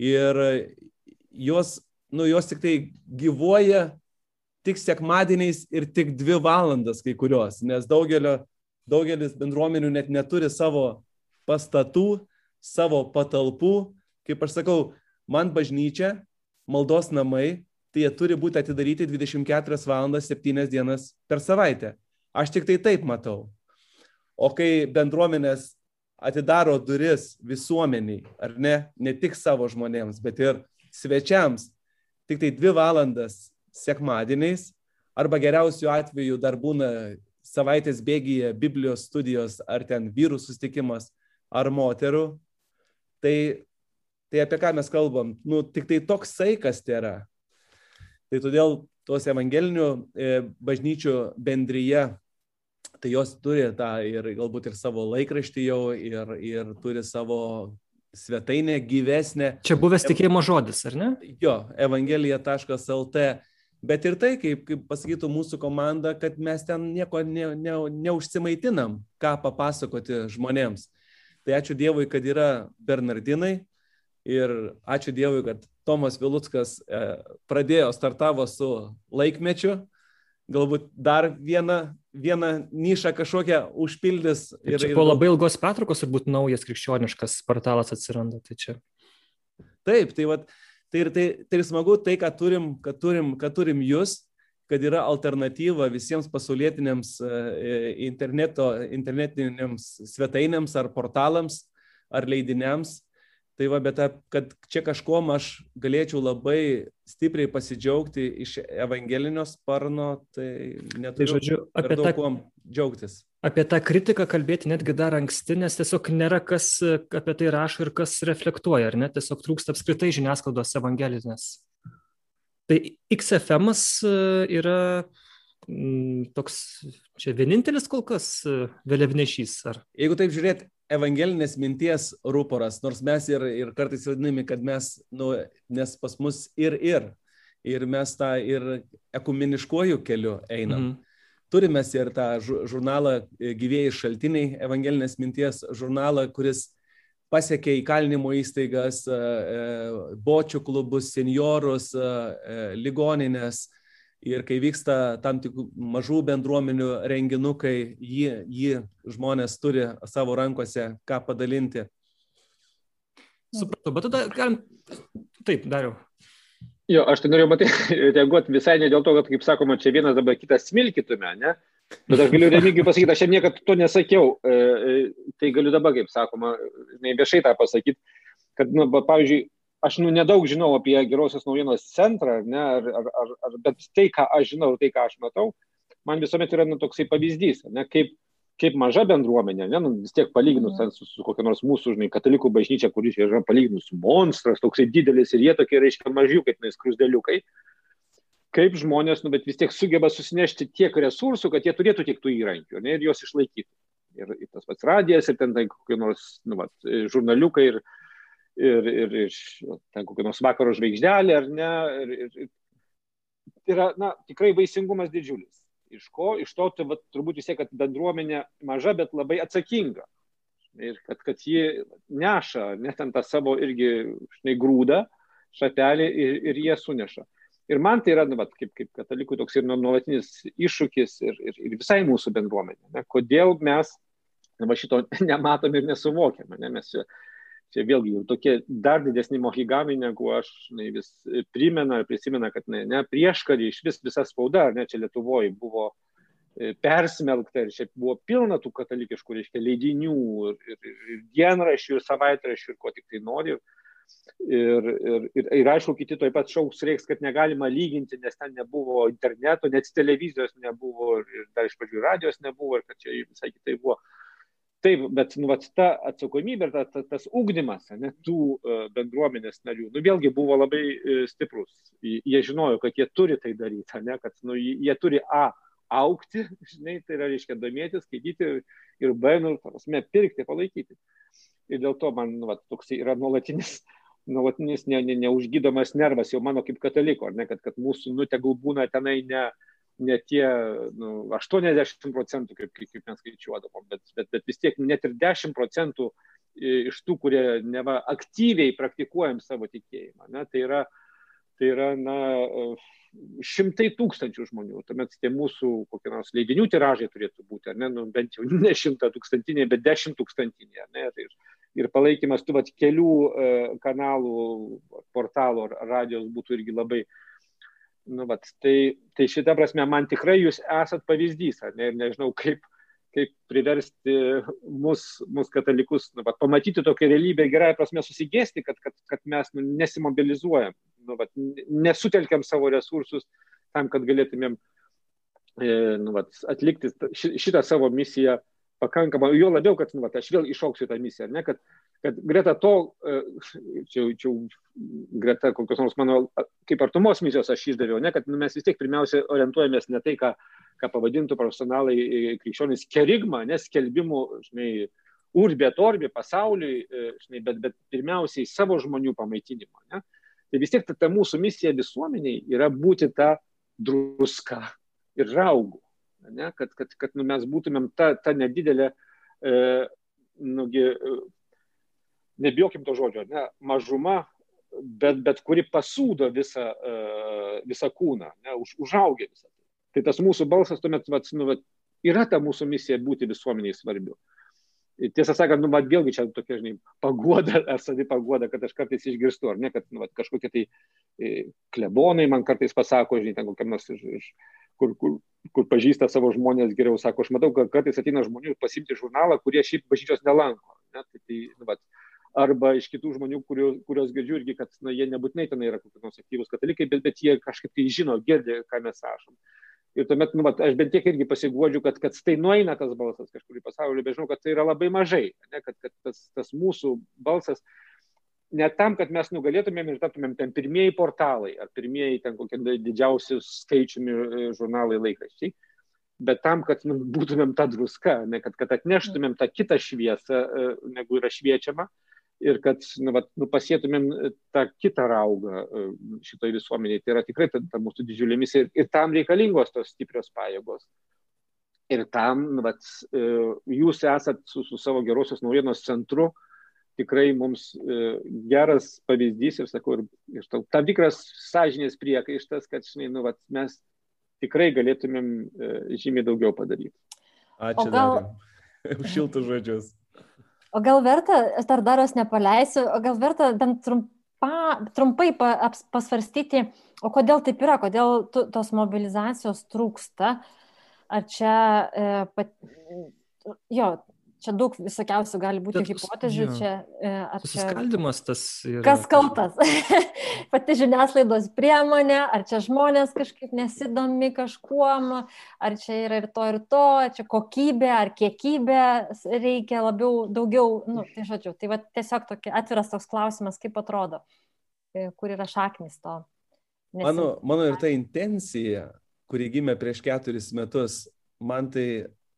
Ir jos, nu, jos tik tai gyvuoja tik sekmadieniais ir tik dvi valandas kai kurios, nes daugelio, daugelis bendruomenių net neturi savo pastatų, savo patalpų. Kaip aš sakau, man bažnyčia, maldos namai, tai jie turi būti atidaryti 24 valandas 7 dienas per savaitę. Aš tik tai taip matau. O kai bendruomenės atidaro duris visuomeniai, ar ne, ne tik savo žmonėms, bet ir svečiams, tik tai dvi valandas sekmadieniais, arba geriausiu atveju dar būna savaitės bėgyje Biblijos studijos, ar ten vyrų sustikimas, ar moterų, tai, tai apie ką mes kalbam? Nu, tik tai toks saikas tai yra. Tai todėl tos evangelinių e, bažnyčių bendryje tai jos turi tą ir galbūt ir savo laikraštį jau, ir, ir turi savo svetainę gyvesnę. Čia buvęs tikėjimo žodis, ar ne? Jo, evangelija.lt. Bet ir tai, kaip, kaip pasakytų mūsų komanda, kad mes ten nieko ne, ne, neužsimaitinam, ką papasakoti žmonėms. Tai ačiū Dievui, kad yra Bernardinai ir ačiū Dievui, kad Tomas Vilutskas e, pradėjo, startavo su laikmečiu galbūt dar vieną, vieną nišą kažkokią užpildys. Ir, ir po labai ilgos pertraukos turbūt naujas krikščioniškas portalas atsiranda. Tai čia. Taip, tai, vat, tai, ir, tai, tai ir smagu tai, kad turim, kad, turim, kad turim jūs, kad yra alternatyva visiems pasaulietiniams e, interneto, internetinėms svetainėms ar portalams ar leidiniams Tai va, bet kad čia kažkuom aš galėčiau labai stipriai pasidžiaugti iš evangelinio sparno, tai neturiu tai, žodžiu, apie daug tą, kuom džiaugtis. Apie tą kritiką kalbėti netgi dar anksti, nes tiesiog nėra kas apie tai rašo ir kas reflektuoja, ar ne? Tiesiog trūksta apskritai žiniasklaidos evangelinės. Tai XFM e, yra toks, čia vienintelis kol kas e, vėliavnešys, ar? Jeigu taip žiūrėt, evangelinės minties rūporas, nors mes ir, ir kartais vadinami, kad mes, nu, nes pas mus ir ir, ir mes tą ir ekumeniškuoju keliu einam. Mhm. Turime ir tą žurnalą e, gyvėjai šaltiniai, evangelinės minties žurnalą, kuris pasiekė įkalinimo įstaigas, e, bočių klubus, seniorus, ligoninės, Ir kai vyksta tam tikrų mažų bendruomenių renginukai, jį, jį žmonės turi savo rankose ką padalinti. Supratau, bet tada galim. Taip, dariau. Jo, aš tai norėjau matyti, reaguoti visai ne dėl to, kad, kaip sakoma, čia vienas dabar kitas smilkytume, ne? Bet aš galiu remigiai pasakyti, aš niekada to nesakiau. E, e, tai galiu dabar, kaip sakoma, viešai tą pasakyti, kad, nu, pavyzdžiui, aš nu, nedaug žinau apie gerosios naujienos centrą, ne, ar, ar, ar, ar, bet tai, ką aš žinau, tai, ką aš matau, man visuomet yra nu, toksai pavyzdys, ne, kaip, kaip maža bendruomenė, ne, nu, vis tiek palyginus mm. su, su kokia nors mūsų, žinai, katalikų bažnyčia, kuris yra palyginus monstras, toksai didelis ir jie tokie, reiškia, mažiukai, kaip skrusdėliukai, kaip žmonės, nu, bet vis tiek sugeba susinešti tiek resursų, kad jie turėtų tiek tų įrankių ne, ir juos išlaikyti. Ir, ir tas pats radijas, ir ten tai kokie nors nu, vat, žurnaliukai, ir, ir, ir iš ten kokio nors vakaro žvaigždelė, ar ne. Ir, ir, ir, yra, na, tikrai vaisingumas didžiulis. Iš ko? Iš to, tai, va, turbūt vis tiek, kad bendruomenė maža, bet labai atsakinga. Ir kad, kad ji neša, net ant tą savo irgi, žinai, grūdą, šatelį ir, ir jie suneša. Ir man tai yra, nu, va, kaip, kaip katalikų toks ir nuolatinis iššūkis ir, ir, ir visai mūsų bendruomenė. Ne? Kodėl mes va, šito nematom ir nesuvokiam. Ne? Mes čia vėlgi jau tokie dar didesni mohigamai, negu aš ne, vis primena ir prisimena, kad ne, ne prieš karį iš vis visa spauda, ne čia Lietuvoje buvo e, persmelkta ir šiaip buvo pilna tų katalikiškų, reiškia, leidinių ir, ir, ir dienraščių, ir savaitraščių, ir ko tik tai nori. Ir, ir, ir, ir aišku, kiti toj pat šauks reiks, kad negalima lyginti, nes ten nebuvo interneto, net televizijos nebuvo, ir dar iš pradžių radijos nebuvo, ir kad čia visai kitai buvo. Taip, bet nu, vat, ta atsakomybė ir ta, ta, tas ugdymas ne, tų uh, bendruomenės narių, nu, vėlgi buvo labai uh, stiprus. Jie žinojo, kad jie turi tai daryti, ne, kad nu, jie turi A aukti, žinai, tai yra, reiškia, domėtis, skaityti ir B, nu, prasme, pirkti, palaikyti. Ir dėl to man nu, va, toks yra nuolatinis, nuolatinis ne, ne, neužgydomas nervas jau mano kaip kataliko, ne, kad, kad mūsų, nu, tegul būna tenai ne, ne tie nu, 80 procentų, kaip, kaip, mes skaičiuodavom, bet, bet, bet vis tiek net ir 10 procentų iš tų, kurie neva aktyviai praktikuojam savo tikėjimą. Ne, tai yra, tai yra na, šimtai tūkstančių žmonių. Tuomet tie mūsų kokie nors leidinių tiražai turėtų būti, ne, nu, bent jau ne šimta tūkstantiniai, bet dešimt tūkstantiniai. Ne, tai, ir palaikymas tų vat, kelių e, kanalų, portalų ar radijos būtų irgi labai, Nu, vat, tai, tai šitą prasme man tikrai jūs esat pavyzdys, ne, ir nežinau, kaip, kaip priversti mus, mus katalikus nu, vat, pamatyti tokią realybę gerąją prasme susigėsti, kad, kad, kad mes nu, nesimobilizuojam, nu, vat, nesutelkiam savo resursus tam, kad galėtumėm e, nu, vat, atlikti šitą savo misiją pakankamai, jo labiau, kad nu, vat, aš vėl išauksiu tą misiją, ne, kad kad greta to, e, čia, čia greta kokios nors mano kaip artumos misijos aš išdaviau, ne, kad mes vis tiek pirmiausia orientuojamės ne tai, ką, ką pavadintų profesionalai e, krikščionys kerigma, neskelbimų, žinai, urbė torbė pasauliui, e, žinai, bet, bet pirmiausiai savo žmonių pamaitinimo. Ne. Tai vis tiek ta, ta mūsų misija visuomeniai yra būti ta druska ir raugų. Ne, kad kad, kad nu, mes būtumėm ta, ta nedidelė e, nugi, nebijokim to žodžio, ne, mažuma, bet, bet kuri pasūdo visą, uh, visą kūną, ne, už, užaugia visą tai. Tai tas mūsų balsas tuomet, vat, nu, vat, yra ta mūsų misija būti visuomeniai svarbiu. Tiesą sakant, nu, vat, vėlgi čia tokia, žinai, pagoda ar savi pagoda, kad aš kartais išgirstu, ar ne, kad nu, vat, kažkokie tai e, klebonai man kartais pasako, žinai, ten kokiam nors iš, iš kur, kur, kur pažįsta savo žmonės geriau, sako, aš matau, kad kartais ateina žmonių pasimti žurnalą, kurie šiaip bažnyčios nelanko. Ne, tai, tai, nu, vat, arba iš kitų žmonių, kurios, kurios girdžiu irgi, kad na, jie nebūtinai ten yra kokie nors aktyvūs katalikai, bet, bet jie kažkaip tai žino, girdi, ką mes rašom. Ir tuomet, nu, vat, aš bent tiek irgi pasiguodžiu, kad, kad tai nueina tas balsas kažkur į pasaulį, bet žinau, kad tai yra labai mažai, ne, kad, kad tas, tas mūsų balsas ne tam, kad mes nugalėtumėm ir taptumėm ten pirmieji portalai ar pirmieji ten kokie didžiausi skaičiumi e, žurnalai laikraščiai, bet tam, kad nu, būtumėm ta druska, ne, kad, kad atneštumėm tą kitą šviesą, e, negu yra šviečiama, ir kad nu, vat, nu, pasėtumėm tą kitą raugą e, šitoj visuomeniai. Tai yra tikrai ta, ta mūsų didžiulė misija ir, ir tam reikalingos tos stiprios pajėgos. Ir tam nu, vat, e, jūs esat su, su savo gerosios naujienos centru tikrai mums e, geras pavyzdys ir, sakau, ir, ir tam tikras sąžinės priekaištas, kad žinai, nu, vat, mes tikrai galėtumėm žymiai daugiau padaryti. Ačiū. Gal... Už šiltus žodžius. O gal verta, aš dar daros nepaleisiu, o gal verta bent trumpa, trumpai pa, pasvarstyti, o kodėl taip yra, kodėl tu, tos mobilizacijos trūksta. Ar čia, e, pat, jo, čia daug visokiausių gali būti Bet, hipotezių. Ja. Čia, e, Susiskaldimas čia, tas. Yra. Kas kaltas? Pati žiniasklaidos priemonė, ar čia žmonės kažkaip nesidomi kažkuom, ar čia yra ir to, ir to, čia kokybė, ar kiekybė reikia labiau, daugiau, nu, tai žodžiu, tai va tiesiog tokia atviras toks klausimas, kaip atrodo, e, kur yra šaknis to. Nesim... Mano, mano ir ta intencija, kuri gimė prieš keturis metus, man tai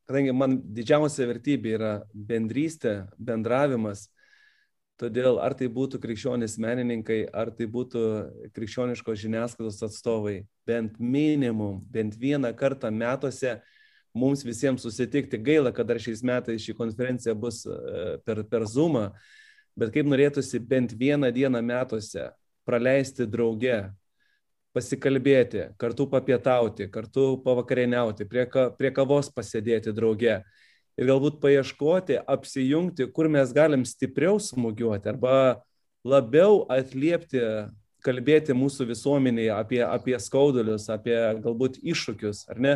kadangi man didžiausia vertybė yra bendrystė, bendravimas, todėl ar tai būtų krikščionys menininkai, ar tai būtų krikščioniškos žiniasklaidos atstovai, bent minimum, bent vieną kartą metuose mums visiems susitikti. Gaila, kad dar šiais metais ši konferencija bus e, per, per Zoomą, bet kaip norėtųsi bent vieną dieną metuose praleisti drauge, pasikalbėti, kartu papietauti, kartu pavakarieniauti, prie, ka, prie kavos pasėdėti drauge ir galbūt paieškoti, apsijungti, kur mes galim stipriau smūgiuoti arba labiau atliepti, kalbėti mūsų visuomenėje apie, apie skaudulius, apie galbūt iššūkius, ar ne?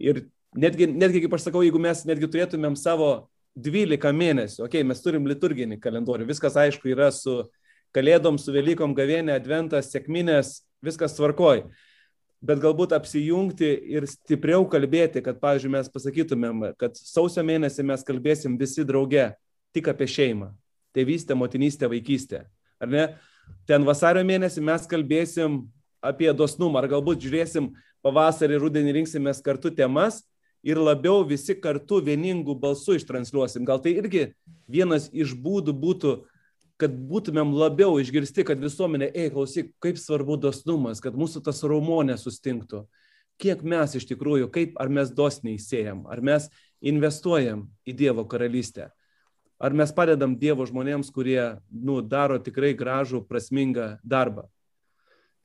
Ir netgi, netgi, kaip aš sakau, jeigu mes netgi turėtumėm savo 12 mėnesių, okei, okay, mes turim liturginį kalendorių, viskas aišku yra su kalėdom su Velykom gavėnė, adventas, sėkminės, viskas tvarkoj. Bet galbūt apsijungti ir stipriau kalbėti, kad, pavyzdžiui, mes pasakytumėm, kad sausio mėnesį mes kalbėsim visi drauge tik apie šeimą. Tėvystę, motinystę, vaikystę. Ar ne? Ten vasario mėnesį mes kalbėsim apie dosnumą, ar galbūt žiūrėsim pavasarį, rudenį rinksimės kartu temas ir labiau visi kartu vieningų balsų ištransliuosim. Gal tai irgi vienas iš būdų būtų kad būtumėm labiau išgirsti, kad visuomenė, ei, klausyk, kaip svarbu dosnumas, kad mūsų tas raumonė sustinktų. Kiek mes iš tikrųjų, kaip ar mes dosniai siejam, ar mes investuojam į Dievo karalystę, ar mes padedam Dievo žmonėms, kurie nu, daro tikrai gražų, prasmingą darbą.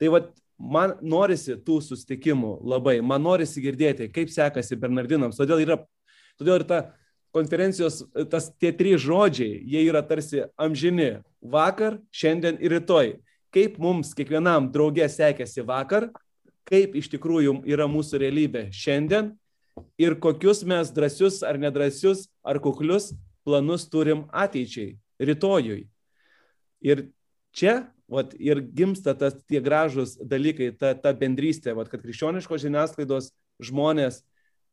Tai vad, man norisi tų sustikimų labai, man norisi girdėti, kaip sekasi Bernardinams, todėl, yra, todėl ir ta konferencijos tas tie trys žodžiai, jie yra tarsi amžini - vakar, šiandien ir rytoj. Kaip mums kiekvienam draugė sekėsi vakar, kaip iš tikrųjų yra mūsų realybė šiandien ir kokius mes drąsius ar nedrasius ar kuklius planus turim ateičiai, rytojui. Ir čia vat, ir gimsta tas tie gražus dalykai, ta, ta bendrystė, vat, kad krikščioniškos žiniasklaidos žmonės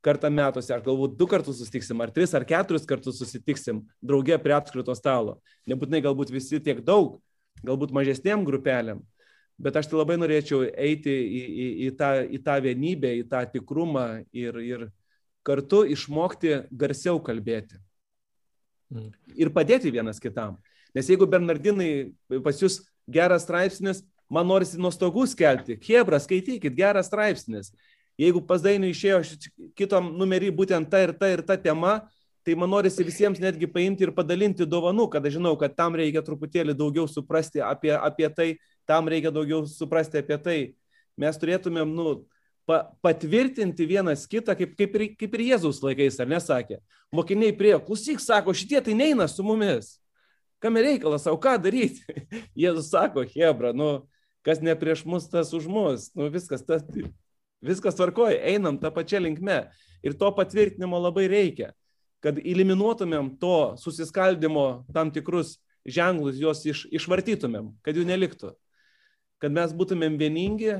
kartą metuose, ar galbūt du kartus susitiksim, ar tris, ar keturis kartus susitiksim drauge prie apskrito stalo. Nebūtinai galbūt visi tiek daug, galbūt mažesniem grupelėm, bet aš tai labai norėčiau eiti į, į, į, tą, į tą vienybę, į tą tikrumą ir, ir kartu išmokti garsiau kalbėti. Mm. Ir padėti vienas kitam. Nes jeigu Bernardinai pas jūs geras straipsnis, man norisi nuo stogų skelbti. Hebra, skaitykit, geras straipsnis. Jeigu pas Dainų išėjo kitom numerį būtent ta ir ta ir ta tema, tai man norisi visiems netgi paimti ir padalinti dovanų, kad aš žinau, kad tam reikia truputėlį daugiau suprasti apie, apie tai, tam reikia daugiau suprasti apie tai. Mes turėtumėm, nu, pa, patvirtinti vienas kitą, kaip, kaip, ir, kaip ir Jėzaus laikais, ar nesakė. Mokiniai prie, klausyk, sako, šitie tai neina su mumis. Kam reikalas, o ką daryti? Jėzus sako, Hebra, nu, kas ne prieš mus, tas už mus. Nu, viskas, tas, Viskas tvarkoja, einam tą pačią linkmę. Ir to patvirtinimo labai reikia, kad eliminuotumėm to susiskaldimo tam tikrus ženklus, juos iš, išvartytumėm, kad jų neliktų. Kad mes būtumėm vieningi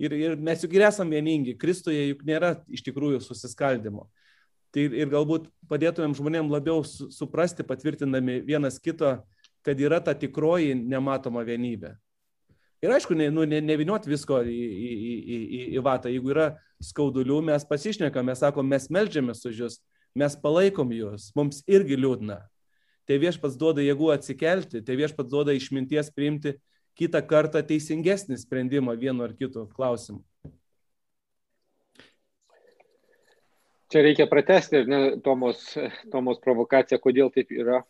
ir, ir mes juk ir esam vieningi. Kristuje juk nėra iš tikrųjų susiskaldimo. Tai ir galbūt padėtumėm žmonėm labiau suprasti, patvirtindami vienas kito, kad yra ta tikroji nematoma vienybė. Ir aišku, ne, nu, ne, neviniot visko į, į, į, į, į vatą. Jeigu yra skaudulių, mes pasišnekam, mes sakom, mes melžiamės už jūs, mes palaikom jūs, mums irgi liūdna. Tai viešpats duoda jėgų atsikelti, tai viešpats duoda išminties priimti kitą kartą teisingesnį sprendimą vienu ar kitu klausimu. Čia reikia pratesti, ne, Tomos, Tomos provokaciją, kodėl taip yra.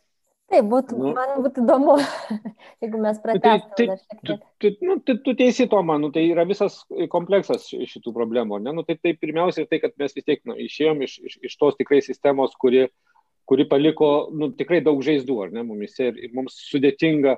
Taip, būtų, nu, man būtų įdomu, jeigu mes pratęstume. Tai, tai, tu, tu, nu, tu, tu teisi to, man, nu, tai yra visas kompleksas šitų problemų. Ne? Nu, tai, tai pirmiausia ir tai, kad mes vis tiek nu, išėjom iš, iš, iš tos tikrai sistemos, kuri, kuri paliko nu, tikrai daug žaizdų, ar ne, mumise ir, ir mums sudėtinga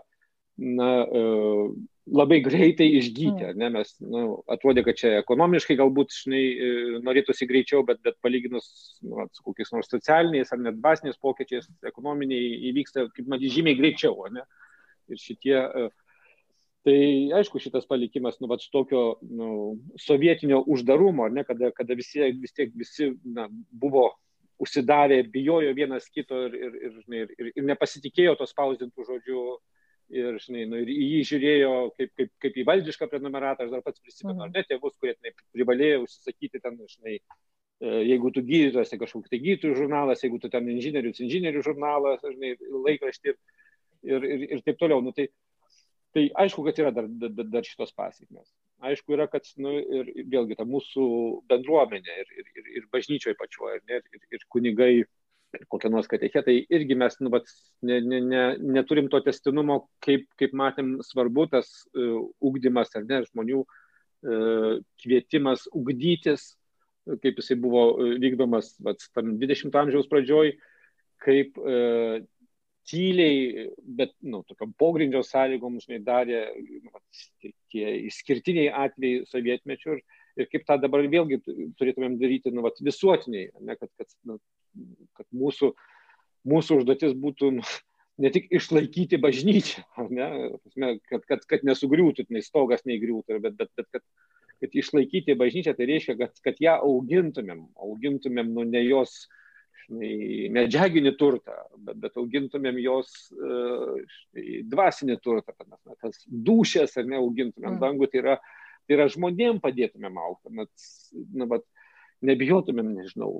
na, uh, labai greitai išgyti. Mm. Ne? Mes nu, atrodė, kad čia ekonomiškai galbūt žinai, e, norėtųsi greičiau, bet, bet palyginus nu, su kokiais nors socialiniais ar net dvasiniais pokyčiais, ekonominiai įvyksta, kaip matyti, žymiai greičiau. Ne? Ir šitie, e, tai aišku, šitas palikimas, nu, vat, tokio nu, sovietinio uždarumo, ne, kada, kada visi, vis tiek visi na, buvo užsidarę, bijojo vienas kito ir, ir, ir, ir, ir, nepasitikėjo to spausdintų žodžių ir, žinai, nu, ir į jį žiūrėjo kaip, kaip, kaip į valdišką prenumeratą, aš dar pats prisimenu, mhm. ar ne tėvus, kurie tenai, privalėjo užsisakyti ten, žinai, e, jeigu tu gydytojas, tai kažkoks tai gydytojų žurnalas, jeigu tu ten inžinierius, inžinierių žurnalas, žinai, laikraštį ir, ir, ir, ir taip toliau. Nu, tai, tai aišku, kad yra dar, dar, dar šitos pasiekmes. Aišku, yra, kad, nu, ir, ir vėlgi, ta mūsų bendruomenė ir, ir, ir, ir bažnyčioje pačioje, ir, ir, ir kunigai kokie nors katechetai, irgi mes nu, vat, ne, ne, ne, neturim to testinumo, kaip, kaip matėm, svarbu tas uh, ugdymas ar ne, žmonių uh, kvietimas ugdytis, kaip jisai buvo uh, vykdomas vat, tam 20 amžiaus pradžioj, kaip uh, tyliai, bet, nu, tokiam pogrindžio sąlygom, žinai, darė nu, vat, tie išskirtiniai atvejai sovietmečių ir, ir kaip tą dabar vėlgi turėtumėm daryti nu, vat, visuotiniai, ne, kad, kad, nu, kad mūsų, mūsų užduotis būtų nu, ne tik išlaikyti bažnyčią, ne, kad, kad, kad nesugriūtų, nei stogas neįgriūtų, bet, bet, bet kad, kad išlaikyti bažnyčią, tai reiškia, kad, kad ją augintumėm, augintumėm nu ne jos štai, medžiaginį turtą, bet, bet augintumėm jos štai, dvasinį turtą, kad tas dušės ar neaugintumėm mm. dangų, tai yra, tai yra žmonėm padėtumėm aukti. Na, nu, bet, nebijotumėm, nežinau,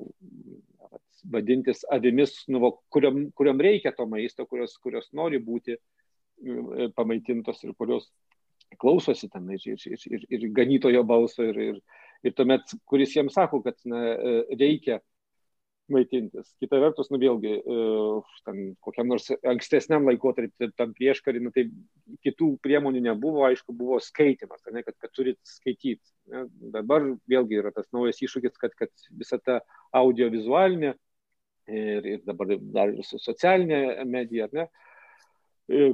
vadintis avimis, nu, kuriam, kuriam reikia to maisto, kurios, kurios nori būti e, pamaitintos ir kurios klausosi ten ir, ir, ir, ir ganytojo balso ir, ir, ir tuomet, kuris jiems sako, kad na, e, reikia maitintis. Kita vertus, nu vėlgi, e, ten, kokiam nors ankstesniam laikotarpį, tam prieškarį, nu, tai kitų priemonių nebuvo, aišku, buvo skaitimas, ne, kad, kad turit skaityti. Ne. Dabar vėlgi yra tas naujas iššūkis, kad, kad visa ta audiovizualinė ir, ir dabar dar ir socialinė medija, ne, E,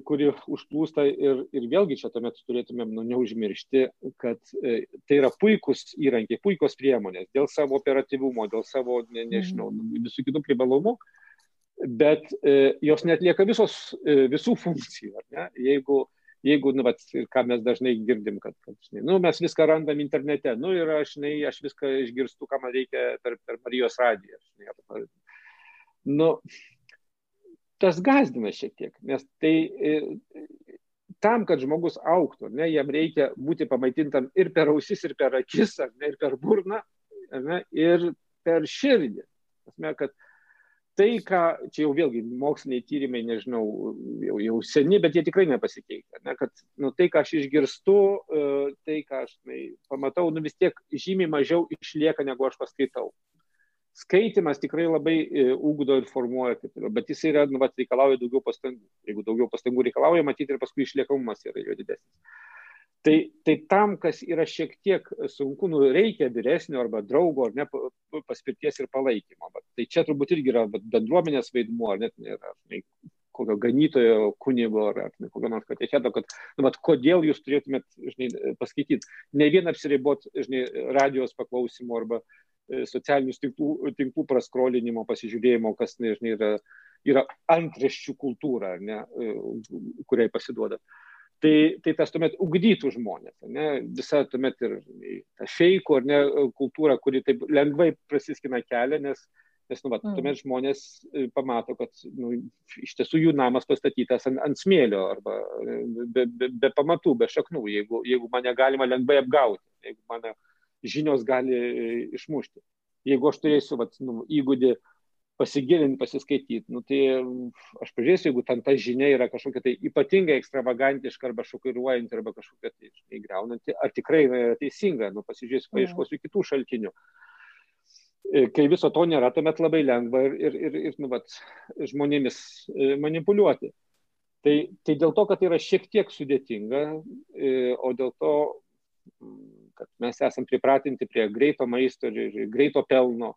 kuri užplūsta ir, ir vėlgi čia tuomet turėtumėm nu, neužmiršti, kad e, tai yra puikus įrankiai, puikos priemonės dėl savo operatyvumo, dėl savo, ne, nežinau, mhm. visų kitų privalumų, bet e, jos netlieka visos, e, visų funkcijų. Jeigu, jeigu nu, vat, ką mes dažnai girdim, kad, kad žinai, nu, mes viską randam internete, nu, ir aš, žinai, aš viską išgirstu, ką man reikia per, per Marijos radiją. Žinai, nu, tas gazdina šiek tiek, nes tai e, tam, kad žmogus auktų, ne, jam reikia būti pamaitintam ir per ausis, ir per akis, ne, ir per burną, ne, ir per širdį. Asme, kad tai, ką, čia jau vėlgi moksliniai tyrimai, nežinau, jau, jau seni, bet jie tikrai nepasikeitė. Ne, kad nu, tai, ką aš išgirstu, e, tai, ką aš tai, pamatau, nu, vis tiek žymiai mažiau išlieka, negu aš paskaitau skaitymas tikrai labai ugdo ir formuoja, taip, bet jis yra, nu, vat, reikalauja daugiau pastangų. Jeigu daugiau pastangų reikalauja, matyti ir paskui išliekamumas yra jo didesnis. Tai, tai tam, kas yra šiek tiek sunku, nu, reikia vyresnio arba draugo, ar ne, paspirties ir palaikymo. Bet tai čia turbūt irgi yra bendruomenės vaidmuo, ar net nėra ne, kokio ganytojo kunigo ar, ar ne, kokio nors katecheto, kad, nu, vat, kodėl jūs turėtumėt, žinai, paskaityti, ne vien apsiribot, žinai, radijos paklausimo arba E, socialinių tinklų, tinklų praskrolinimo, pasižiūrėjimo, kas, nežinai, yra, yra antraščių kultūra, ne, e, kuriai pasiduoda. Tai, tai tas tuomet ugdytų žmonės, ne, visa tuomet ir ta šeiko ar ne kultūra, kuri taip lengvai prasiskina kelią, nes, nes nu, va, mm. tuomet žmonės e, pamato, kad nu, iš tiesų jų namas pastatytas ant, ant smėlio arba be, be, be pamatų, be šaknų, jeigu, jeigu mane galima lengvai apgauti, jeigu mane žinios gali e, išmušti. Jeigu aš turėsiu vat, nu, įgūdį pasigilinti, pasiskaityti, nu, tai aš pažiūrėsiu, jeigu ten ta žinia yra kažkokia tai ypatingai ekstravagantiška arba šokiruojanti arba kažkokia tai įgriaunanti, ar tikrai yra teisinga, nu, pasižiūrėsiu, paieškosiu kitų šaltinių. E, kai viso to nėra, tuomet labai lengva ir, ir, ir, ir nu, vat, žmonėmis e, manipuliuoti. Tai, tai dėl to, kad tai yra šiek tiek sudėtinga, o dėl to kad mes esam pripratinti prie greito maisto ir, greito pelno,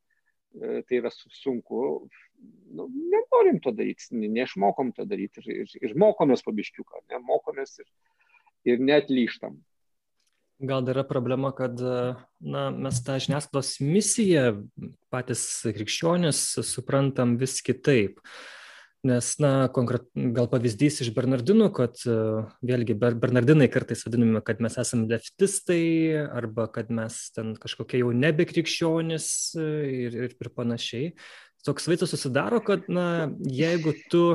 e, tai yra sunku, nu, nenorim to daryti, neišmokom to daryti ir, ir, ir mokomės pabiškiuką, ne, mokomės ir, ir net lyštam. Gal dar yra problema, kad na, mes tą žiniasklaidos misiją patys krikščionis suprantam vis kitaip. Uh, Nes, na, konkret, gal pavyzdys iš Bernardinų, kad vėlgi Bernardinai kartais vadinami, kad mes esame leftistai arba kad mes ten kažkokie jau nebekrikščionis ir, ir, ir panašiai. Toks vaizdas susidaro, kad, na, jeigu tu,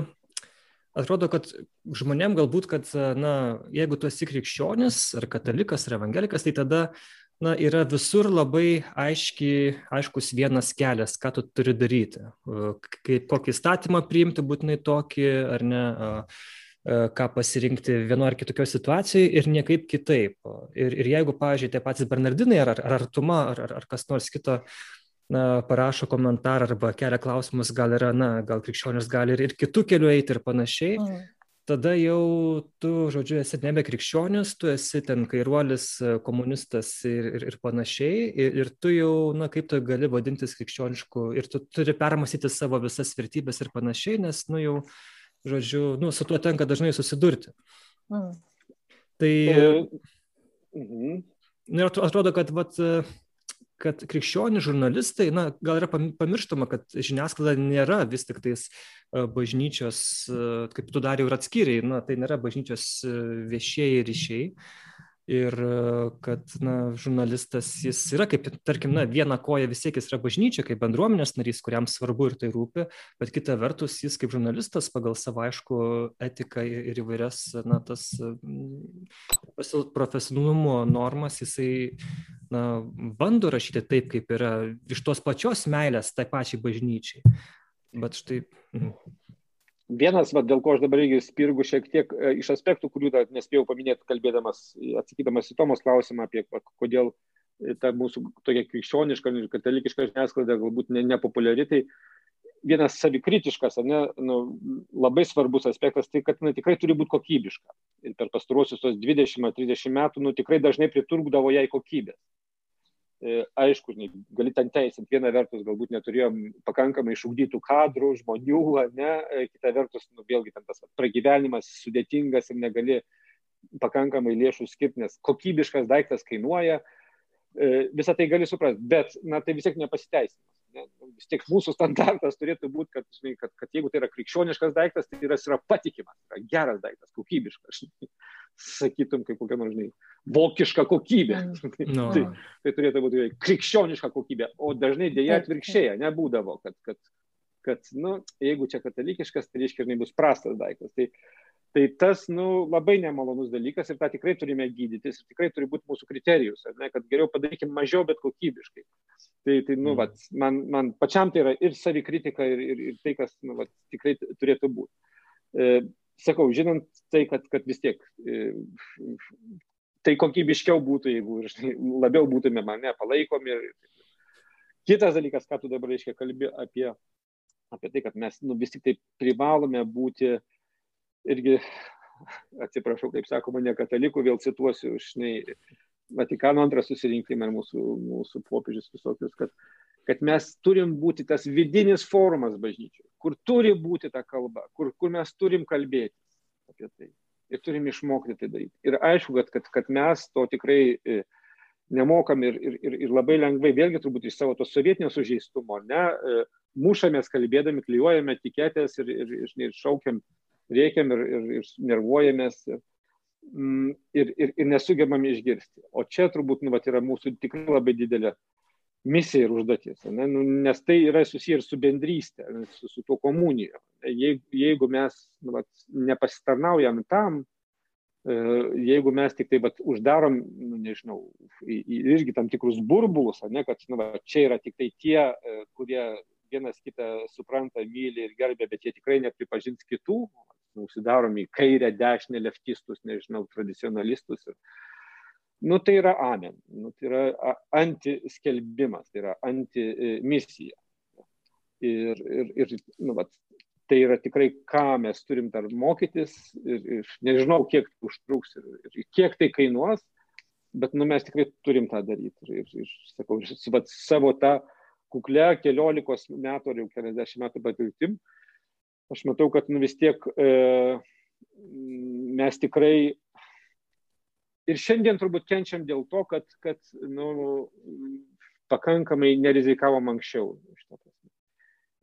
atrodo, kad žmonėm galbūt, kad, na, jeigu tu esi krikščionis ar katalikas ar evangelikas, tai tada na yra visur labai aiškiai aiškus vienas kelias ką tu turi daryti kaip kokį įstatymą priimti būtinai tokį ar ne ką pasirinkti vienoje ar kitokioje situacijoje ir niekaip kitaip. Ir, ir jeigu, pavyzdžiui, tie patys Bernardinai ar, ar Artuma ar, ar, ar kas nors kito na, parašo komentarą arba kelia klausimus, gal yra, na, gal krikščionis gali ir, ir kitų kelių eiti ir panašiai, mm tada jau tu, žodžiu, esi nebe krikščionis, tu esi ten kairuolis, komunistas ir, ir, ir panašiai, ir, ir tu jau, na, kaip tu gali vadintis krikščionišku, ir tu turi permastyti savo visas vertybės ir panašiai, nes, nu, jau, žodžiu, nu, su tuo tenka dažnai susidurti. Mm. Tai... Mhm. Ir atrodo, kad, vat, kad krikščionių žurnalistai, na, gal yra pamirštama, kad žiniasklaida nėra vis tik tais e, bažnyčios, e, kaip tu dar jau ir atskiriai, na, tai nėra bažnyčios e, viešieji ryšiai. Ir kad na žurnalistas jis yra kaip tarkim na viena koja vis tiek jis yra bažnyčia kaip bendruomenės narys kuriam svarbu ir tai rūpi bet kita vertus jis kaip žurnalistas pagal savo aišku etiką ir įvairias na tas profesionalumo normas jisai na bando rašyti taip kaip yra iš tos pačios meilės tai pačiai bažnyčiai bet štai mhm vienas, va, dėl ko aš dabar irgi spirgu šiek tiek e, iš aspektų, kurių dar nespėjau paminėti, kalbėdamas, atsakydamas į Tomos klausimą apie kodėl ta mūsų tokia krikščioniška ir katalikiška žiniasklaida galbūt ne, nepopuliari, tai vienas savikritiškas, ne, nu, labai svarbus aspektas, tai kad na, tikrai turi būti kokybiška. Ir per pastaruosius tos 20-30 metų nu, tikrai dažnai priturkdavo jai kokybės. E, aišku, gali ten teisinti, viena vertus galbūt neturėjom pakankamai išugdytų kadrų, žmonių, ne, e, kita vertus, nu, vėlgi ten tas pragyvenimas sudėtingas ir negali pakankamai lėšų skirti, nes kokybiškas daiktas kainuoja, e, visą tai gali suprasti, bet, na, tai vis tiek nepasiteisinimas. Ne? Vis tiek mūsų standartas turėtų būti, kad, žinai, kad, kad jeigu tai yra krikščioniškas daiktas, tai yra, yra patikimas, yra geras daiktas, kokybiškas. Žinai sakytum, kaip kokia nors, žinai, vokiška kokybė. No. tai, tai turėtų būti krikščioniška kokybė, o dažnai dėja atvirkščiai nebūdavo, kad, kad, kad nu, jeigu čia katalikiškas, tai reiškia, kad bus prastas daiktas. Tai, tai tas nu, labai nemalonus dalykas ir tą tikrai turime gydytis ir tikrai turi būti mūsų kriterijus, ne, kad geriau padarykime mažiau, bet kokybiškai. Tai, tai nu, mm. vat, man, man pačiam tai yra ir savikritika, ir, ir, ir tai, kas nu, vat, tikrai turėtų būti. E, sakau, žinant tai, kad, kad vis tiek e, tai kokybiškiau būtų, jeigu labiau būtume mane palaikomi. Kitas dalykas, ką tu dabar reiškia kalbi apie, apie tai, kad mes nu, vis tik tai privalome būti irgi, atsiprašau, kaip sakoma, ne katalikų, vėl cituosiu, žinai, Vatikano antrą susirinkimą ir mūsų, mūsų popiežius visokius, kad, kad mes turim būti tas vidinis forumas bažnyčiai kur turi būti ta kalba, kur, kur mes turim kalbėti apie tai. Ir turim išmokti tai daryti. Ir aišku, kad, kad, kad mes to tikrai e, nemokam ir, ir, ir, ir labai lengvai, vėlgi turbūt iš savo to sovietinio sužeistumo, ne, e, mušamės kalbėdami, klyjuojame etiketės ir, ir, ir, ir šaukiam, rėkiam ir, ir, ir nervuojamės. Ir, mm, ir, ir, ir nesugebam išgirsti. O čia turbūt nu, vat, yra mūsų tikrai labai didelė misija ir užduotis, ne? nu, nes tai yra susiję ir su bendrystė, su, su tuo komuniju. Jeigu, jeigu mes nu, vat, nepasitarnaujam tam, e, jeigu mes tik tai vat, uždarom, nu, nežinau, irgi tam tikrus burbulus, ne, kad nu, vat, čia yra tik tai tie, e, kurie vienas kitą supranta, myli ir gerbė, bet jie tikrai nepripažins kitų, užsidarom į kairę, dešinę, leftistus, nežinau, tradicionalistus. Ir, nu tai yra amen, nu, tai yra antiskelbimas, tai yra antimisija. Ir, ir, ir nu, vat, tai yra tikrai, ką mes turim dar mokytis ir, ir nežinau, kiek užtruks ir, ir kiek tai kainuos, bet nu, mes tikrai turim tą daryti. Ir, ir, ir sakau, vat, savo tą kuklę keliolikos metų ar jau keliasdešimt metų patirtim, aš matau, kad nu, vis tiek e, mes tikrai ir šiandien turbūt kenčiam dėl to, kad, kad nu, pakankamai nerizikavom anksčiau.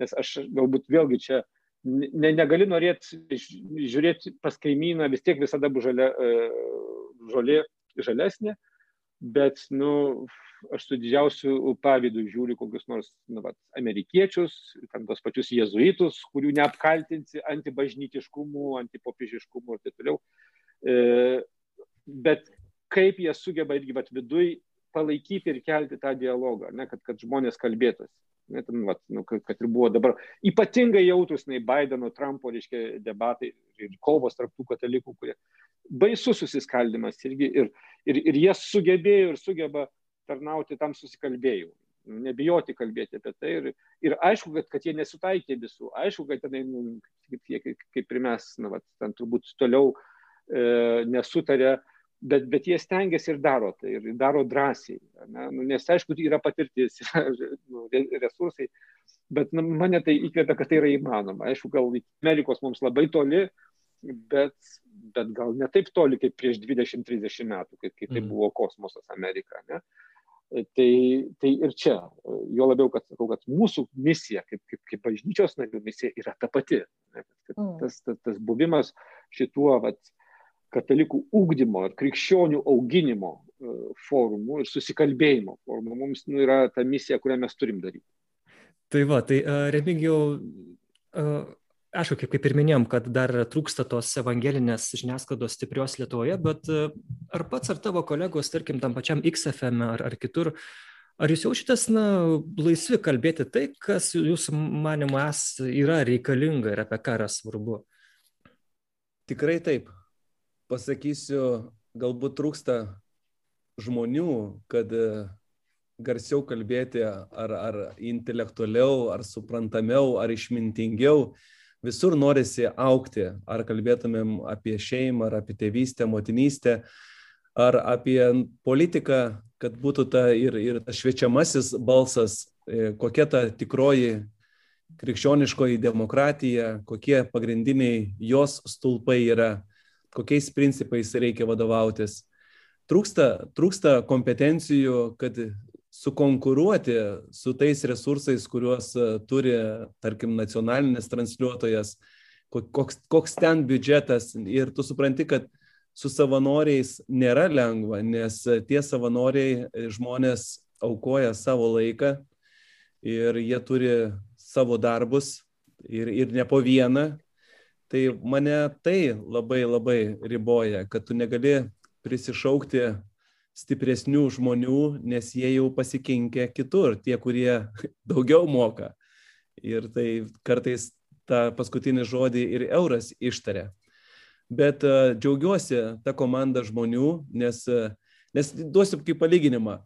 Nes aš galbūt vėlgi čia ne, negali norėti žiūrėti pas kaimyną, vis tiek visada bus žalia, e, žolė žalesnė, bet nu, aš su didžiausiu pavydu žiūriu kokius nors nu, vat, amerikiečius, ten tos pačius jezuitus, kurių neapkaltinsi antibažnytiškumu, antipopižiškumu ir taip toliau. E, bet kaip jie sugeba irgi vat, viduj palaikyti ir kelti tą dialogą, ne, kad, kad žmonės kalbėtųsi. Net, vat, nu, kad, kad ir buvo dabar ypatingai jautrus, nei Bideno, Trumpo, reiškia, debatai ir kovos tarp tų katalikų, kurie baisus susiskaldimas irgi ir, ir, ir jie sugebėjo ir sugeba tarnauti tam susikalbėjimui. Nebijoti kalbėti apie tai. Ir, ir aišku, kad, kad jie nesutaikė visų. Aišku, kad tenai, nu, kaip, kaip ir mes, na, vat, ten turbūt toliau e, nesutarė bet, bet jie stengiasi ir daro tai, ir daro drąsiai. Ne? Nu, nes aišku, yra patirtis, nu, resursai, bet nu, mane tai įkvėpia, kad tai yra įmanoma. Aišku, gal Amerikos mums labai toli, bet, bet gal ne taip toli kaip prieš 20-30 metų, kai, kai tai mm. buvo kosmosas Amerika. Ne? Tai, tai ir čia, jo labiau, kad, sakau, kad mūsų misija, kaip, kaip, kaip bažnyčios narių misija, yra ta pati. Mm. Tas, tas, tas buvimas šituo vat, katalikų ūkdymo ir krikščionių auginimo e, forumu ir susikalbėjimo forumu mums nu, yra ta misija, kurią mes turim daryti. Tai va, tai uh, Remigijau, uh, aišku, kaip, kaip ir minėjom, kad dar trūksta tos evangelinės žiniasklaidos stiprios Lietuvoje, bet e, ar pats ar tavo kolegos, tarkim, tam pačiam XFM ar, ar kitur, ar jūs jaučiatės, na, laisvi kalbėti tai, kas jūsų manimo es yra reikalinga ir apie ką yra svarbu? Tikrai taip. Pasakysiu, galbūt trūksta žmonių, kad e, garsiau kalbėti ar, ar intelektualiau, ar suprantamiau, ar išmintingiau visur norisi aukti, ar kalbėtumėm apie šeimą, ar apie tėvystę, motinystę, ar apie politiką, kad būtų ta ir, ir tas šviečiamasis balsas, e, kokia ta tikroji krikščioniškoji demokratija, kokie pagrindiniai jos stulpai yra, kokiais principais reikia vadovautis. Trūksta, trūksta kompetencijų, kad sukonkuruoti su tais resursais, kuriuos e, turi, tarkim, nacionalinis transliuotojas, koks, koks ten biudžetas ir tu supranti, kad su savanoriais nėra lengva, nes tie savanoriai e, žmonės aukoja savo laiką ir jie turi savo darbus ir, ir ne po vieną. Tai mane tai labai labai riboja, kad tu negali prisišaukti stipresnių žmonių, nes jie jau pasikinkė kitur, tie, kurie daugiau moka. Ir tai kartais tą paskutinį žodį ir euras ištarė. Bet uh, džiaugiuosi tą komandą žmonių, nes, uh, nes duosiu kaip palyginimą.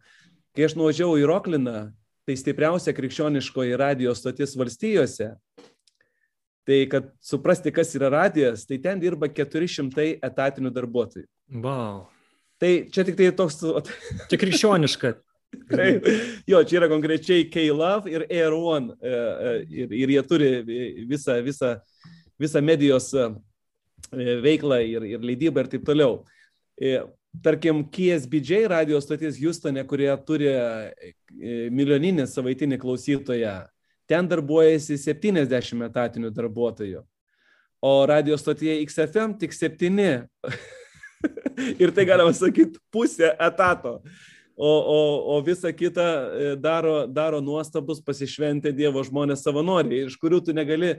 Kai aš nuvažiavau į Rokliną, tai stipriausia krikščioniškoji radijos stotis valstijose, tai kad suprasti, kas yra radijas, tai ten dirba 400 etatinių darbuotojų. Wow. Tai čia tik tai toks... Čia krikščioniška. Taip. Jo, čia yra konkrečiai K-Love ir Air One. E, e, ir, ir jie turi visą, visą, visą medijos e, veiklą ir, ir leidybą ir taip toliau. Tarkim, KSBJ radijos stotis Houstone, kurie turi milijoninį savaitinį klausytoją, ten darbuojasi 70 etatinių darbuotojų. O radijos stotyje XFM tik 7 ir tai galima sakyti pusė etato. O, o, o visa kita e, daro, daro nuostabus pasišventę Dievo žmonės savanoriai, iš kurių tu negali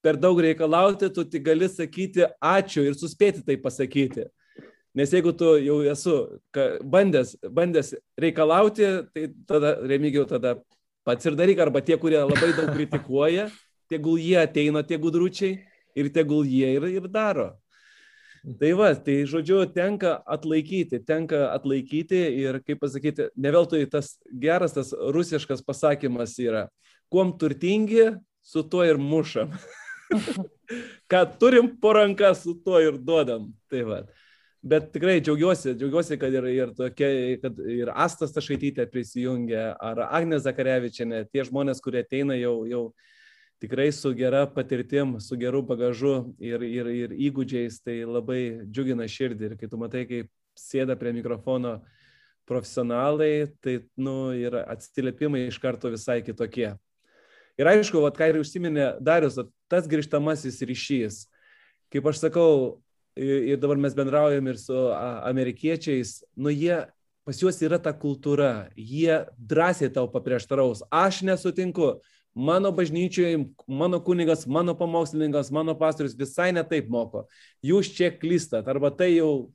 per daug reikalauti, tu tik gali sakyti ačiū ir suspėti tai pasakyti. Nes jeigu tu jau esu bandęs, bandęs reikalauti, tai tada, remigiau, tada pats ir daryk, arba tie, kurie labai daug kritikuoja, tegul jie ateina tie gudručiai ir tegul jie ir, ir daro. Tai va, tai žodžiu, tenka atlaikyti, tenka atlaikyti ir, kaip pasakyti, ne veltui tas geras, tas rusiškas pasakymas yra, kuom turtingi, su tuo ir mušam. Ką turim po ranką, su tuo ir duodam. Tai va. Bet tikrai džiaugiuosi, džiaugiuosi, kad ir, ir, tokia, kad ir Astas Tašaitytė prisijungia, ar Agnė Zakarevičiane, tie žmonės, kurie ateina jau, jau tikrai su gera patirtim, su geru bagažu ir, ir, ir įgūdžiais, tai labai džiugina širdį. Ir kai tu matai, kaip sėda prie mikrofono profesionalai, tai, nu, ir atsiliepimai iš karto visai kitokie. Ir aišku, vat, ką ir užsiminė Darius, tas grįžtamasis ryšys. Kaip aš sakau, ir dabar mes bendraujam ir su amerikiečiais, nu jie, pas juos yra ta kultūra, jie drąsiai tau paprieštaraus. Aš nesutinku, mano bažnyčioje, mano kunigas, mano pamokslininkas, mano pastorius visai netaip moko. Jūs čia klystat, arba tai jau,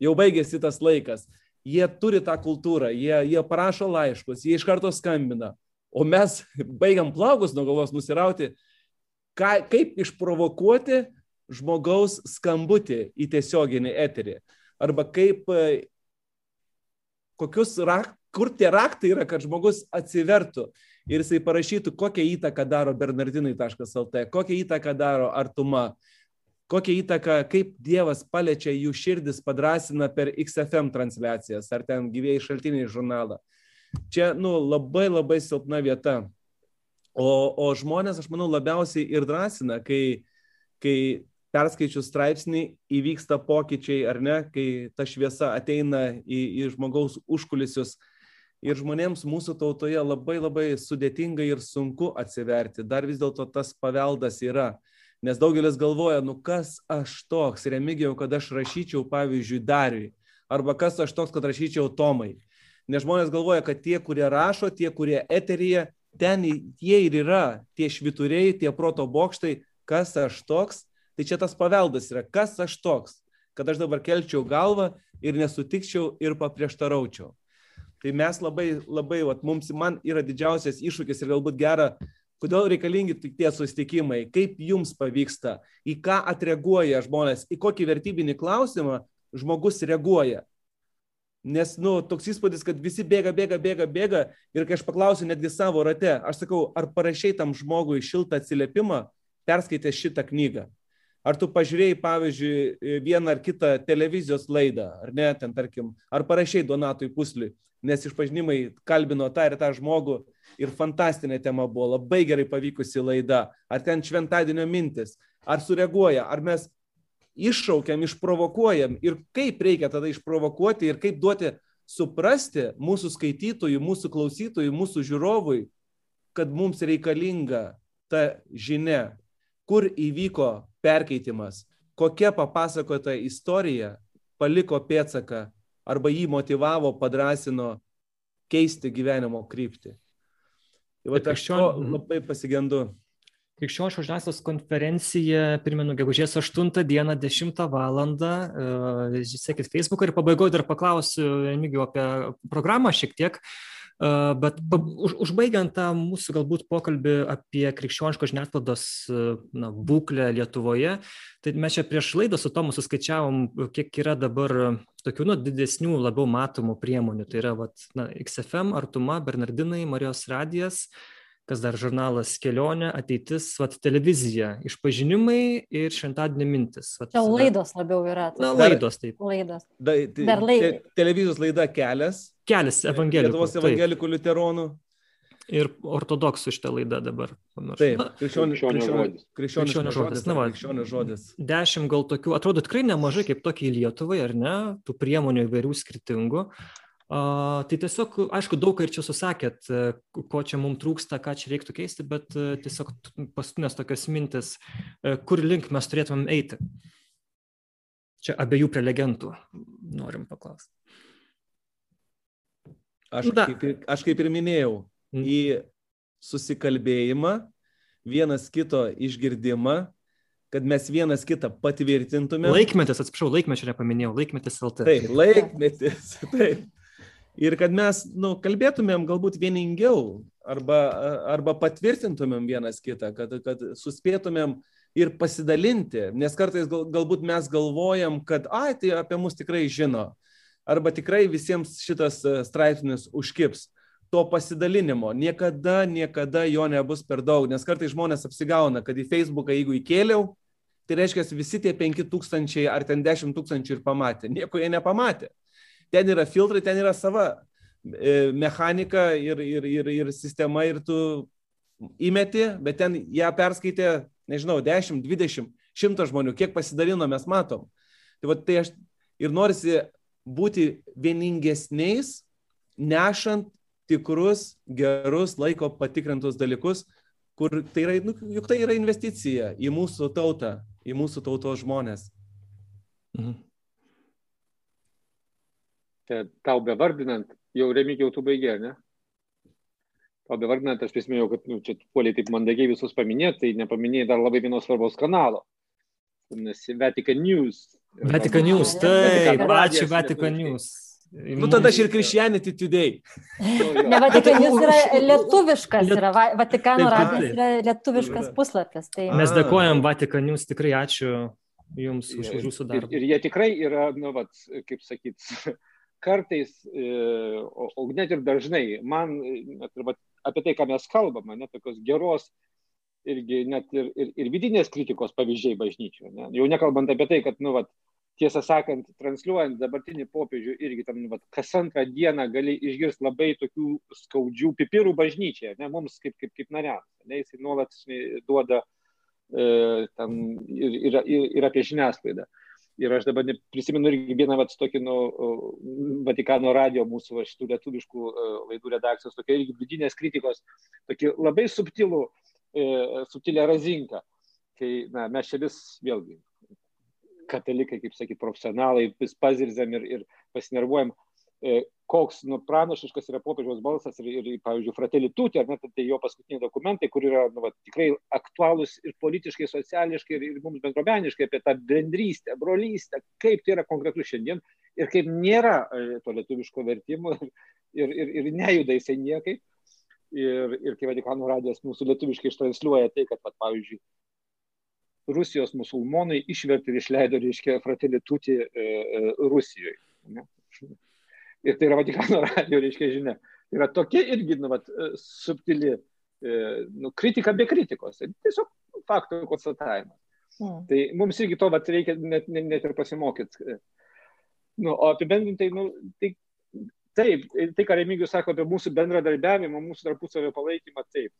jau baigėsi tas laikas. Jie turi tą kultūrą, jie, jie parašo laiškus, jie iš karto skambina. O mes baigiam plaukus nuo galvos nusirauti, ką, kaip išprovokuoti žmogaus skambutį į tiesioginį eterį. Arba kaip, kokius, kur tie raktai yra, kad žmogus atsivertų ir jisai parašytų, kokią įtaką daro bernardinai.lt, kokią įtaką daro artuma, kokią įtaką, kaip Dievas paliečia jų širdis, padrasina per XFM transliacijas ar ten gyvėjai šaltiniai žurnalą. Čia, nu, labai labai silpna vieta. O, o žmonės, aš manau, labiausiai ir drąsina, kai, kai perskaičius straipsnį įvyksta pokyčiai ar ne, kai ta šviesa ateina į, į žmogaus užkulisius ir žmonėms mūsų tautoje labai labai sudėtinga ir sunku atsiverti. Dar vis dėlto tas paveldas yra. Nes daugelis galvoja, nu kas aš toks, remigijau, kad aš rašyčiau, pavyzdžiui, Dariui. Arba kas aš toks, kad rašyčiau Tomai. Nes žmonės galvoja, kad tie, kurie rašo, tie, kurie eteryje, ten jie ir yra, tie švituriai, tie proto bokštai, kas aš toks. Tai čia tas paveldas yra, kas aš toks, kad aš dabar kelčiau galvą ir nesutikčiau ir paprieštaraučiau. Tai mes labai, labai, vat, mums, man yra didžiausias iššūkis ir galbūt gera Kodėl reikalingi tie susitikimai, kaip jums pavyksta, į ką atreaguoja žmonės, į kokį vertybinį klausimą žmogus reaguoja. Nes, nu, toks įspūdis, kad visi bėga, bėga, bėga, bėga ir kai aš paklausiu netgi savo rate, aš sakau, ar parašiai tam žmogui šiltą atsiliepimą, perskaitė šitą knygą. Ar tu pažiūrėjai, pavyzdžiui, vieną ar kitą televizijos laidą, ar ne, ten tarkim, ar parašiai Donatui Pusliui, nes išpažinimai kalbino tą ir tą žmogų ir fantastinė tema buvo, labai gerai pavykusi laida, ar ten šventadienio mintis, ar sureaguoja, ar mes iššaukiam, išprovokuojam ir kaip reikia tada išprovokuoti ir kaip duoti suprasti mūsų skaitytojui, mūsų klausytojui, mūsų žiūrovui, kad mums reikalinga ta žinia, kur įvyko perkeitimas, kokia papasakota istorija paliko pėtsaką arba jį motivavo, padrasino keisti gyvenimo kryptį. Tai va, aš šio labai pasigendu. Krikščioniškos žiniasklaidos konferencija, primenu, gegužės 8 dieną 10 val. Uh, sekit Facebooką ir pabaigoje dar paklausiu Emigijų apie programą šiek tiek. Uh, bet už, užbaigiant tą mūsų galbūt pokalbį apie krikščioniškos žiniasklaidos na, būklę Lietuvoje, tai mes čia prieš laidą su Tomu suskaičiavom, kiek yra dabar tokių nu, didesnių, labiau matomų priemonių. Tai yra vat, na, XFM, Artuma, Bernardinai, Marijos radijas, kas dar žurnalas kelionė, ateitis, vat, televizija, išpažinimai ir šventadienio mintis. Vat, Čia laidos labiau yra. Na, laidos taip. Laidos. Da, tai, dar laidos. Te, televizijos laida kelias. Kelias evangelikų. Lietuvos evangelikų liuteronų. Ir ortodoksų šitą laidą dabar. Pamiršau. Taip, krikščionio žodis. Krikščionio žodis. Na, va, žodis. Dešimt gal tokių, atrodo tikrai nemažai kaip tokiai Lietuvai, ar ne? Tų priemonių įvairių skirtingų. A, tai tiesiog, aišku, daug ir čia susakėt, e, ko čia mums trūksta, ką čia reiktų keisti, bet e, tiesiog paskutinės tokios mintis, e, kur link mes turėtumėm eiti. Čia abiejų prelegentų norim paklausti. Aš, da. kaip, aš kaip ir minėjau, mm. į susikalbėjimą, vienas kito išgirdimą, kad mes vienas kitą patvirtintume. Laikmetis, atsiprašau, laikmečio nepaminėjau, laikmetis LT. Taip, laikmetis, taip ir kad mes nu, kalbėtumėm galbūt vieningiau arba, arba patvirtintumėm vienas kitą, kad, kad suspėtumėm ir pasidalinti, nes kartais gal, galbūt mes galvojam, kad, ai, tai apie mus tikrai žino, arba tikrai visiems šitas e, straipsnis užkips. To pasidalinimo niekada, niekada jo nebus per daug, nes kartais žmonės apsigauna, kad į Facebooką, jeigu įkėliau, tai reiškia visi tie 5000 ar ten 10 tūkstančių ir pamatė. Nieko jie nepamatė ten yra filtrai, ten yra sava e, mechanika ir, ir, ir, ir sistema ir tu įmeti, bet ten ją perskaitė, nežinau, 10, 20, 100 žmonių, kiek pasidalino mes matom. Tai, va, tai aš ir norisi būti vieningesniais, nešant tikrus, gerus, laiko patikrintus dalykus, kur tai yra, nu, juk tai yra investicija į mūsų tautą, į mūsų tautos žmonės. Mhm čia tau bevardinant, jau remigiau tu baigė, ne? Tau bevardinant, aš prisimėjau, kad nu, čia puoliai taip mandagiai visus paminėti, tai nepaminėjai dar labai vienos svarbos kanalo. Nes Vatican News. Vatican News, taip, ačiū Vatican News. Nu tada aš ir Christianity Today. ne Vatican News yra lietuviškas, yra Vatikano radijas yra lietuviškas puslapis. Tai... Mes dėkojam Vatican News, tikrai ačiū Jums už, Jūsų darbą. Ir, ir jie tikrai yra, nu, vat, kaip sakyt, kartais, e, o, o net ir dažnai, man net ir apie tai, ką mes kalbame, net tokios geros irgi net ir, ir, ir vidinės kritikos pavyzdžiai bažnyčio. Ne? Jau nekalbant apie tai, kad, nu, vat, tiesą sakant, transliuojant dabartinį popiežių irgi tam, vat, kas antrą dieną gali išgirsti labai tokių skaudžių pipirų bažnyčiai, ne mums kaip, kaip, kaip nariams. Ne, jis nuolat duoda e, tam, ir, ir, ir, ir apie žiniasklaidą. E, Ir aš dabar prisimenu irgi vieną vat, tokį, nu, Vatikano radio mūsų šitų lietuviškų laidų redakcijos, tokia irgi vidinės kritikos, tokį labai subtilų, subtilę razinką. Kai na, mes čia vis vėlgi katalikai, kaip sakyti, profesionalai, vis pazirzam ir, ir pasinervuojam, e, koks nu, pranašiškas yra popiežiaus balsas ir, ir pavyzdžiui, Fratelli Tutti, ar net tai jo paskutiniai dokumentai, kur yra nu, va, tikrai aktualūs ir politiškai, sociališkai, ir, ir mums bendromeniškai apie tą bendrystę, brolystę, kaip tai yra konkretu šiandien ir kaip nėra e, to lietuviško vertimo ir, ir, ir nejuda jisai niekaip. Ir, ir kai Vatikano radijas mūsų lietuviškai ištransliuoja tai, kad, pat, pavyzdžiui, Rusijos musulmonai išvertė ir išleido, reiškia, Fratelli Tutti e, e, Rusijoje. Ne? Ir tai yra Vatikano radio, reiškia, žinia. Tai yra tokia irgi, nu, vat, e, subtili e, nu, kritika be kritikos. Tiesiog faktų konstatavimas. Mm. Tai mums irgi to vat, reikia net, net, net ir pasimokyti. Nu, o apibendrintai, nu, tai taip, tai ką Remigijus sako apie mūsų bendradarbiavimą, mūsų tarpusavio palaikymą, taip,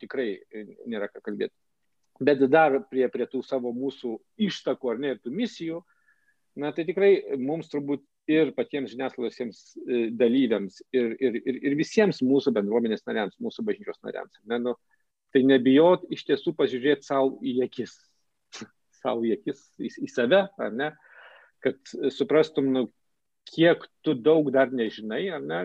tikrai nėra ką kalbėti bet dar prie, prie tų savo mūsų ištakų ar ne tų misijų, na tai tikrai mums turbūt ir patiems žiniasklaidos e, dalyviams ir, ir, ir, ir visiems mūsų bendruomenės nariams, mūsų bažnyčios nariams. Ne, nu, tai nebijot iš tiesų pažiūrėti savo į akis, savo į akis, į, į save, ar ne, kad suprastum, nu, kiek tu daug dar nežinai, ar ne,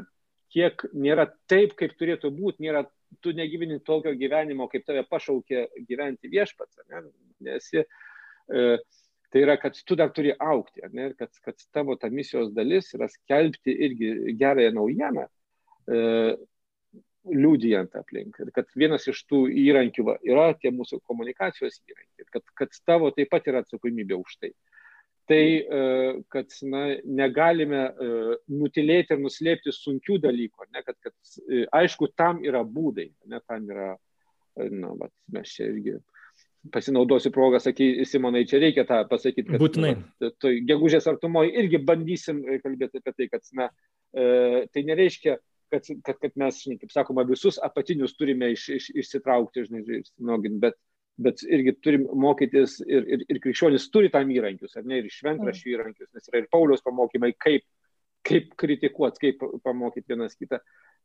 kiek nėra taip, kaip turėtų būti, nėra tu negyveni tokio gyvenimo, kaip tave pašaukė gyventi viešpats, ne? nes e, tai yra, kad tu dar turi aukti, ne? kad, kad tavo ta misijos dalis yra skelbti irgi gerąją naujieną, e, liūdijant aplink. Kad vienas iš tų įrankių va, yra tie mūsų komunikacijos įrankiai, kad, kad tavo taip pat yra atsakomybė už tai. E, tai e, kad na, negalime e, nutilėti ir nuslėpti sunkių dalykų, ne, kad, kad e, aišku, tam yra būdai, ne, tam yra, na, bet mes čia irgi pasinaudosiu progą, sakai, Simonai, čia reikia tą pasakyti, kad būtinai. Na, to, gegužės artumoje irgi bandysim kalbėti apie tai, kad na, tai nereiškia, kad, kad, kad mes, žinai, kaip sakoma, visus apatinius turime iš, iš, išsitraukti, žinai, išsinogint, bet bet irgi turim mokytis ir, ir, ir krikščionis turi tam įrankius, ar ne, ir šventraščių įrankius, nes yra ir Pauliaus pamokymai, kaip, kaip kritikuoti, kaip pamokyti vienas kitą,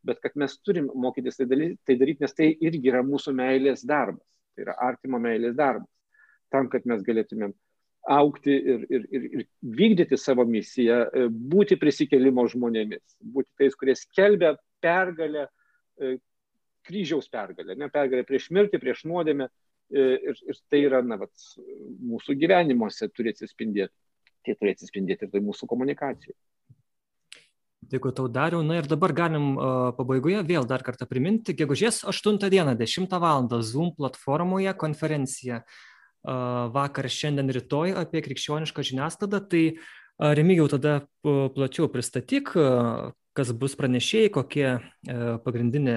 bet kad mes turim mokytis tai, daly, tai daryti, nes tai irgi yra mūsų meilės darbas, tai yra artimo meilės darbas, tam, kad mes galėtumėm aukti ir, ir, ir, ir vykdyti savo misiją, e, būti prisikelimo žmonėmis, būti tais, kurie skelbia pergalę, e, kryžiaus pergalę, ne pergalę prieš mirtį, prieš nuodėmę, ir, ir tai yra, na, vat, mūsų gyvenimuose turi atsispindėti. Tai turi atsispindėti ir tai mūsų komunikacijai. Dėkui tau dariau. Na ir dabar galim uh, pabaigoje vėl dar kartą priminti, gegužės 8 dieną, 10 val. Zoom platformoje konferencija uh, vakar, šiandien, rytoj apie krikščionišką žiniasklaidą. Tai uh, Remigiau tada plačiau pristatyk, kas bus pranešėjai, kokie pagrindinė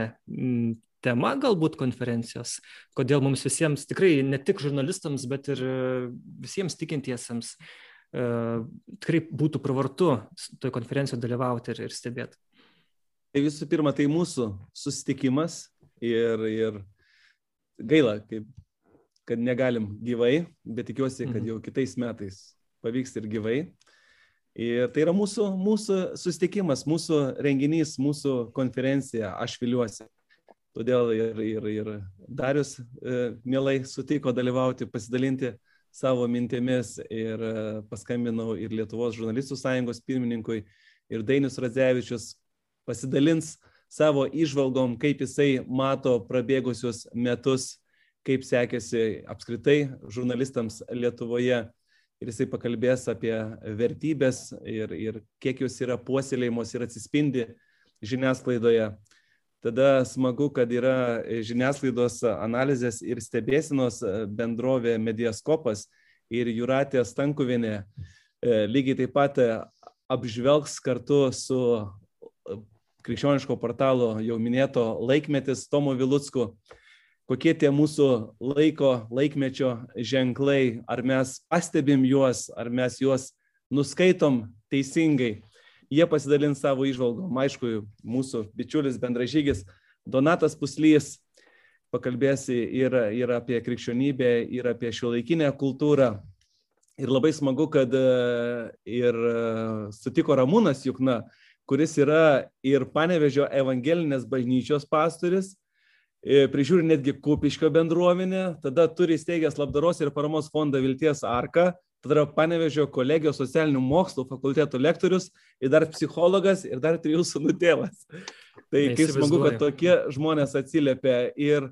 tema galbūt konferencijos, kodėl mums visiems, tikrai ne tik žurnalistams, bet ir e, visiems tikintiesiems e, tikrai būtų pravartu toje konferencijoje dalyvauti ir, ir stebėti. Tai visų pirma, tai mūsų susitikimas ir, ir gaila, kaip, kad negalim gyvai, bet tikiuosi, kad mhm. jau kitais metais pavyks ir gyvai. Ir tai yra mūsų, mūsų susitikimas, mūsų renginys, mūsų konferencija, aš viliuosi. Todėl ir, ir, ir Darius e, mielai sutiko dalyvauti, pasidalinti savo mintimis ir e, paskambinau ir Lietuvos žurnalistų sąjungos pirmininkui ir Dainius Radzevičius pasidalins savo išvalgom, kaip jisai mato prabėgusius metus, kaip sekėsi apskritai žurnalistams Lietuvoje ir jisai pakalbės apie vertybės ir, ir kiek jos yra puoselėjimos ir atsispindi žiniasklaidoje. Tada smagu, kad yra žiniasklaidos analizės ir stebėsinos bendrovė Mediaskopas ir Juratė Stankuvinė e, lygiai taip pat apžvelgs kartu su krikščioniško portalo jau minėto laikmetis Tomo Vilutsku, kokie tie mūsų laiko, laikmečio ženklai, ar mes pastebim juos, ar mes juos nuskaitom teisingai jie pasidalins savo išvalgom. Aišku, mūsų bičiulis bendražygis Donatas Puslys pakalbės ir, ir apie krikščionybę, ir apie šiuolaikinę kultūrą. Ir labai smagu, kad ir sutiko Ramūnas Jukna, kuris yra ir Panevežio evangelinės bažnyčios pastoris, prižiūri netgi Kupiškio bendruomenę, tada turi įsteigęs labdaros ir paramos fondą Vilties Arka, tada yra Panevežio kolegijos socialinių mokslų fakulteto lektorius ir dar psichologas ir dar trijų sunų tėvas. Tai kaip smagu, kad tokie žmonės atsiliepia ir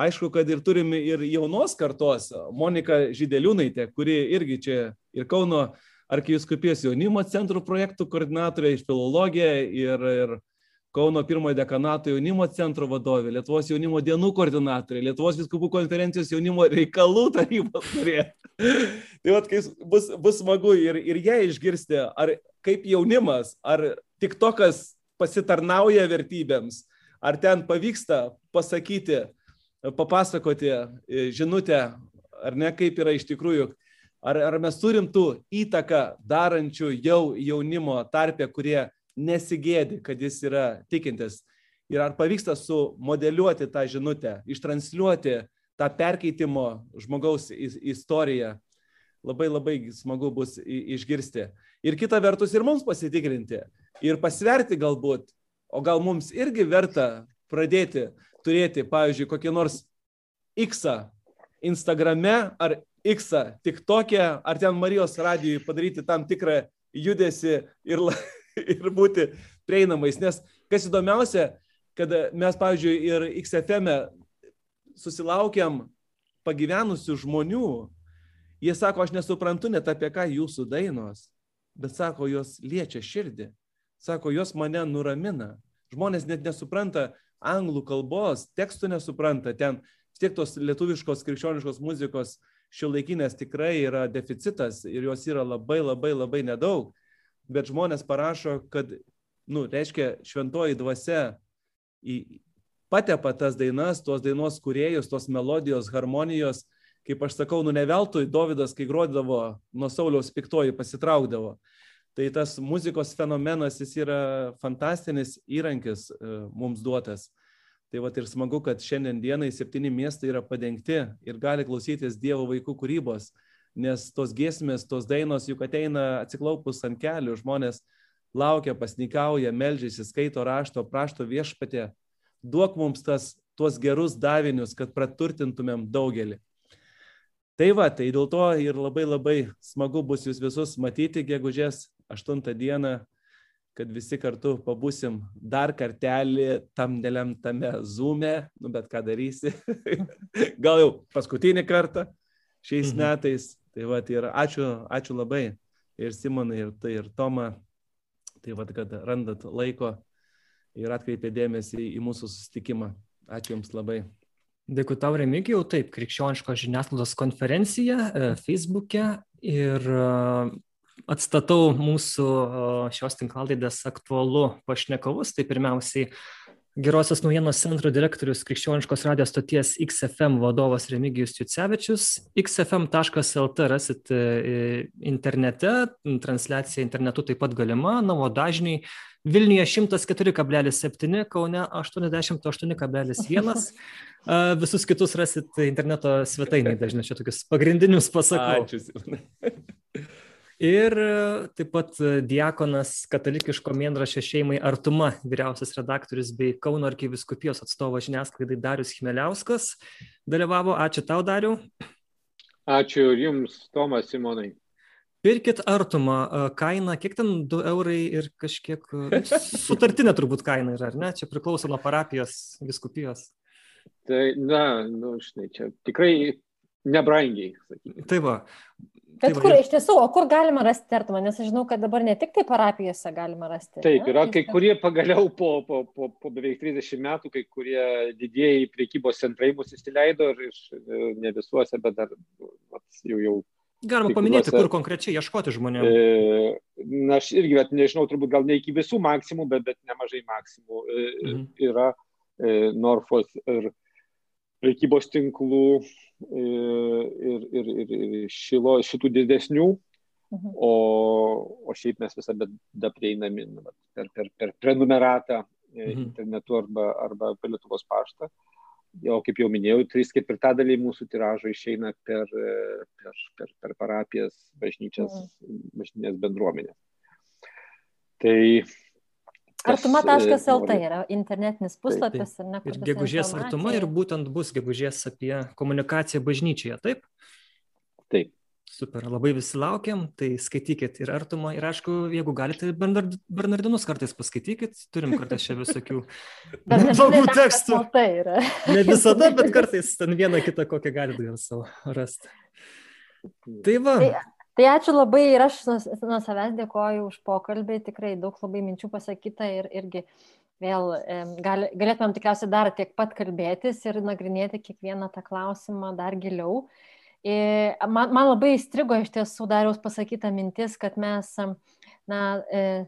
aišku, kad ir turime ir jaunos kartos, Monika Žydeliūnaitė, kuri irgi čia ir Kauno arkiviskupijos jaunimo centrų projektų koordinatorė iš filologija ir, ir Kauno pirmojo dekanato jaunimo centro vadovė, Lietuvos jaunimo dienų koordinatorė, Lietuvos viskupų konferencijos jaunimo reikalų tarybos narė. tai vat, bus, bus smagu ir, ir ją išgirsti, ar kaip jaunimas, ar tik tokas pasitarnauja vertybėms, ar ten pavyksta pasakyti, papasakoti e, žinutę, ar ne, kaip yra iš tikrųjų, ar, ar mes turim tų įtaką darančių jau jaunimo tarpę, kurie nesigėdi, kad jis yra tikintis. Ir ar pavyksta sumodeliuoti tą žinutę, ištransliuoti tą perkeitimo žmogaus istoriją. Labai labai smagu bus išgirsti. Ir kita vertus ir mums pasitikrinti. Ir pasverti galbūt, o gal mums irgi verta pradėti turėti, pavyzdžiui, kokį nors X Instagrame ar X TikTok'e, ar ten Marijos radijui padaryti tam tikrą judesi ir, ir būti prieinamais. Nes kas įdomiausia, kad mes, pavyzdžiui, ir XFM e susilaukiam pagyvenusių žmonių, jie sako, aš nesuprantu net apie ką jūsų dainos, bet sako, jos liečia širdį, sako, jos mane nuramina. Žmonės net nesupranta anglų kalbos, tekstų nesupranta, ten tiek tos lietuviškos krikščioniškos muzikos šiuolaikinės tikrai yra deficitas ir jos yra labai labai labai nedaug bet žmonės parašo, kad, nu, reiškia, šventoji dvasia į, patepa tas dainas, tos dainos kuriejus, tos melodijos, harmonijos, kaip aš sakau, nu ne veltui Davidas, kai grodavo nuo Sauliaus piktoji, pasitraukdavo. Tai tas muzikos fenomenas, jis yra fantastinis įrankis e, mums duotas. Tai va ir smagu, kad šiandien dienai septyni miestai yra padengti ir gali klausytis Dievo vaikų kūrybos nes tos giesmės, tos dainos juk ateina atsiklaupus ant kelių, žmonės laukia, pasnikauja, melžiasi, skaito rašto, prašto viešpatė. Duok mums tas, tuos gerus davinius, kad praturtintumėm daugelį. Tai va, tai dėl to ir labai labai smagu bus jūs visus matyti gegužės 8 dieną, kad visi kartu pabusim dar kartelį tam nelemtame zoom'e, nu bet ką darysi. Gal jau paskutinį kartą šiais mhm. metais. Tai va, ir ačiū, ačiū labai ir Simonai, ir tai, ir Toma, tai va, kad randat laiko ir atkreipė dėmesį į mūsų susitikimą. Ačiū Jums labai. Dėkui tau, Remigijau, taip, krikščioniškos žiniasklaidos konferencija e, Facebook'e ir e, atstatau mūsų e, šios tinklalaidės aktualu pašnekovus. Tai pirmiausiai Gerosios naujienos centro direktorius krikščioniškos radijos stoties XFM vadovas Remigijus Jucevičius. xfm.lt rasit e, internete, transliacija internetu taip pat galima, na, o dažniai Vilniuje 104,7, Kaune 88,1. Visus kitus rasit interneto svetainiai, dažnai čia tokius pagrindinius pasakau. Ačiū. Ir e, taip pat e, diakonas katalikiško mėnraščio šeimai Artuma, vyriausias redaktorius bei Kauno arkiviskupijos atstovas žiniasklaidai Darius Chmeliauskas dalyvavo. Ačiū tau, Dariu. Ačiū ir jums, Tomas Simonai. Pirkit artumą, e, kaina, kiek ten 2 eurai ir kažkiek sutartinė turbūt kaina yra, ar ne? Čia priklauso nuo parapijos, viskupijos. Tai, na, nu, žinai, čia tikrai nebrangiai. Sakykime. Tai va, Bet kur, iš tiesų, o kur galima rasti artumą? Nes aš žinau, kad dabar ne tik tai parapijose galima rasti. Taip, yra kai kurie pagaliau po, po, po, po beveik 30 metų, kai kurie didieji priekybos centrai mus įsileido ir iš, ne visuose, bet dar jau jau. Galima paminėti, kur konkrečiai ieškoti žmonių. E, na, aš irgi, bet nežinau, turbūt gal ne iki visų maksimų, bet, bet nemažai maksimų e, mhm. yra e, Norfos ir prekybos tinklų ir, ir, ir, ir šilo, šitų didesnių, mhm. o, o šiaip mes visada prieinami nu, per, per, per prenumeratą e, mhm. internetu arba, arba per Lietuvos paštą. jau kaip jau minėjau, 3 ketvirtadaliai mūsų tiražo išeina per, per, per, per parapijas, bažnyčias, mm. bažnyčias bendruomenės. Tai Artuma.lt yra internetinis puslapis. Taip, taip. Ir gegužės artuma ir būtent bus gegužės apie komunikaciją bažnyčioje, taip? Taip. Super, labai visi laukiam, tai skaitykit ir artumą, ir aišku, jeigu galite, Bernardinus kartais paskaitykit, turim kartais čia visokių blogų tekstų. Tai yra. Ne visada, bet kartais ten vieną kitą kokią galite gal savo rasti. Tai va. Tai, tai ačiū labai ir aš nuo, nuo savęs dėkoju už pokalbį, tikrai daug labai minčių pasakyta ir irgi vėl gal, galėtumėm tikriausiai dar tiek pat kalbėtis ir nagrinėti kiekvieną tą klausimą dar giliau. Man, man labai įstrigo iš tiesų dariaus pasakyta mintis, kad mes na, e,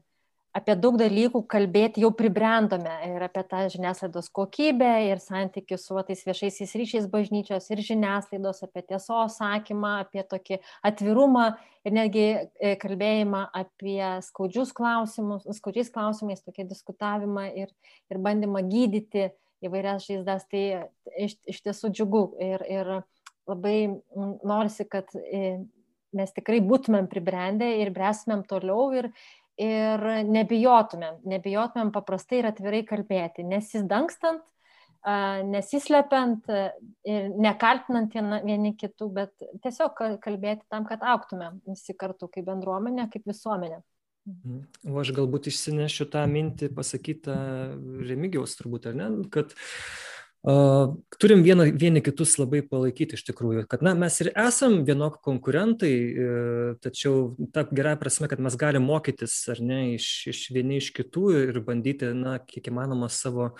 apie daug dalykų kalbėti jau pribrendome ir apie tą žiniasklaidos kokybę ir santykių su tais viešaisiais ryšiais bažnyčios ir žiniasklaidos, apie tiesos sakymą, apie tokį atvirumą ir netgi e, kalbėjimą apie skaudžius klausimus, skaudžiais klausimais, tokį diskutavimą ir, ir bandymą gydyti įvairias žaizdas. Tai iš, iš tiesų džiugu ir, ir labai norisi, kad e, mes tikrai būtumėm pribrendę ir bręstumėm toliau ir, ir nebijotumėm, nebijotumėm paprastai ir atvirai kalbėti, nesidangstant, nesislepiant ir nekaltinant vieni kitų, bet tiesiog kalbėti tam, kad auktumėm visi kartu kaip bendruomenė, kaip visuomenė. Mhm. O aš galbūt išsinešiu tą mintį pasakytą Remigiaus turbūt, ar ne, kad uh, turim vieną, vieni kitus labai palaikyti iš tikrųjų, kad na, mes ir esam vienok konkurentai, e, tačiau ta gerai prasme, kad mes galim mokytis ar ne iš, iš vieni iš kitų ir bandyti, na, kiek įmanoma savo,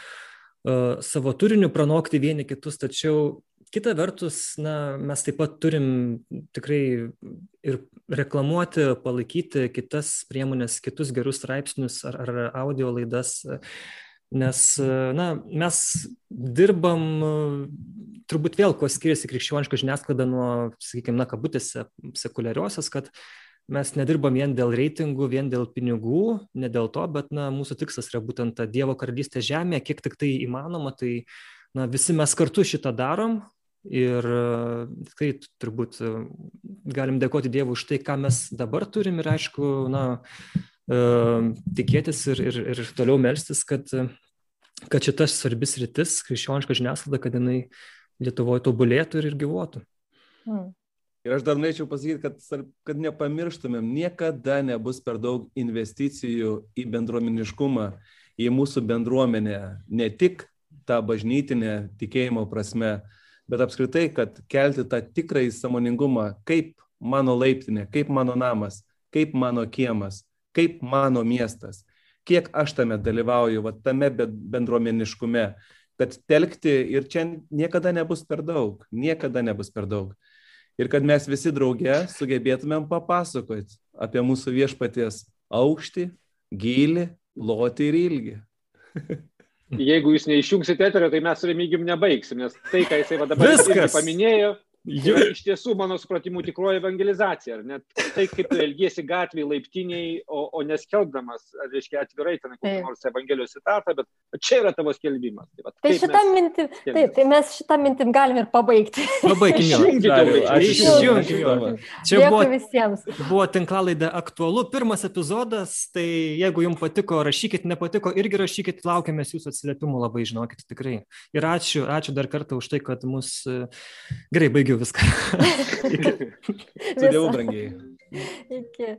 savo turiniu pranokti vieni kitus, tačiau kita vertus, na, mes taip pat turim tikrai ir reklamuoti, palaikyti kitas priemonės, kitus gerus straipsnius ar, ar audio laidas. Nes, na, mes dirbam, turbūt vėl, kuo skiriasi krikščioniška žiniasklaida nuo, sakykime, na, kabutėse, sekuliariosios, kad mes nedirbam vien dėl reitingų, vien dėl pinigų, ne dėl to, bet, na, mūsų tikslas yra būtent ta Dievo karalystė žemė, kiek tik tai įmanoma, tai, na, visi mes kartu šitą darom ir tikrai turbūt galim dėkoti Dievui už tai, ką mes dabar turim ir, aišku, na, tikėtis ir, ir, ir toliau melstis, kad, kad šitas svarbis rytis, krikščioniška žiniasklaida, kad jinai Lietuvoje tobulėtų ir, ir gyvuotų. Hmm. Ir aš dar norėčiau pasakyti, kad, kad nepamirštumėm, niekada nebus per daug investicijų į bendruomeniškumą, į mūsų bendruomenę, ne tik tą bažnytinę tikėjimo prasme, bet apskritai, kad kelti tą tikrąjį samoningumą, kaip mano laiptinė, kaip mano namas, kaip mano kiemas, kaip mano miestas, kiek aš tame dalyvauju, va, tame bendruomeniškume, kad telkti ir čia niekada nebus per daug, niekada nebus per daug. Ir kad mes visi drauge sugebėtumėm papasakoti apie mūsų viešpaties aukštį, gilį, lotį ir ilgį. Jeigu jūs neišjungsite eterio, tai mes su remigim nebaigsim, nes tai, ką jisai dabar paminėjo, Jau iš tiesų, mano supratimu, tikroji evangelizacija. Net tai, kaip tu elgiesi gatvėje, laiptiniai, o, o neskelbdamas, reiškia, atvirai ten kokią nors Evangelijos citatą, bet čia yra tavo skelbimas. Tai, va, tai šitą mintį, taip, tai mes šitą mintį galim ir pabaigti. Pabaigime. Išjungime. Čia buvo, visiems. buvo tinklalaidė aktualu, pirmas epizodas, tai jeigu jums patiko, rašykit, nepatiko, irgi rašykit, laukiamės jūsų atsiliepimų labai, žinokit, tikrai. Ir ačiū, ačiū dar kartą už tai, kad mus gerai baigiu baigiu viską. Su Dievu, brangiai. Iki.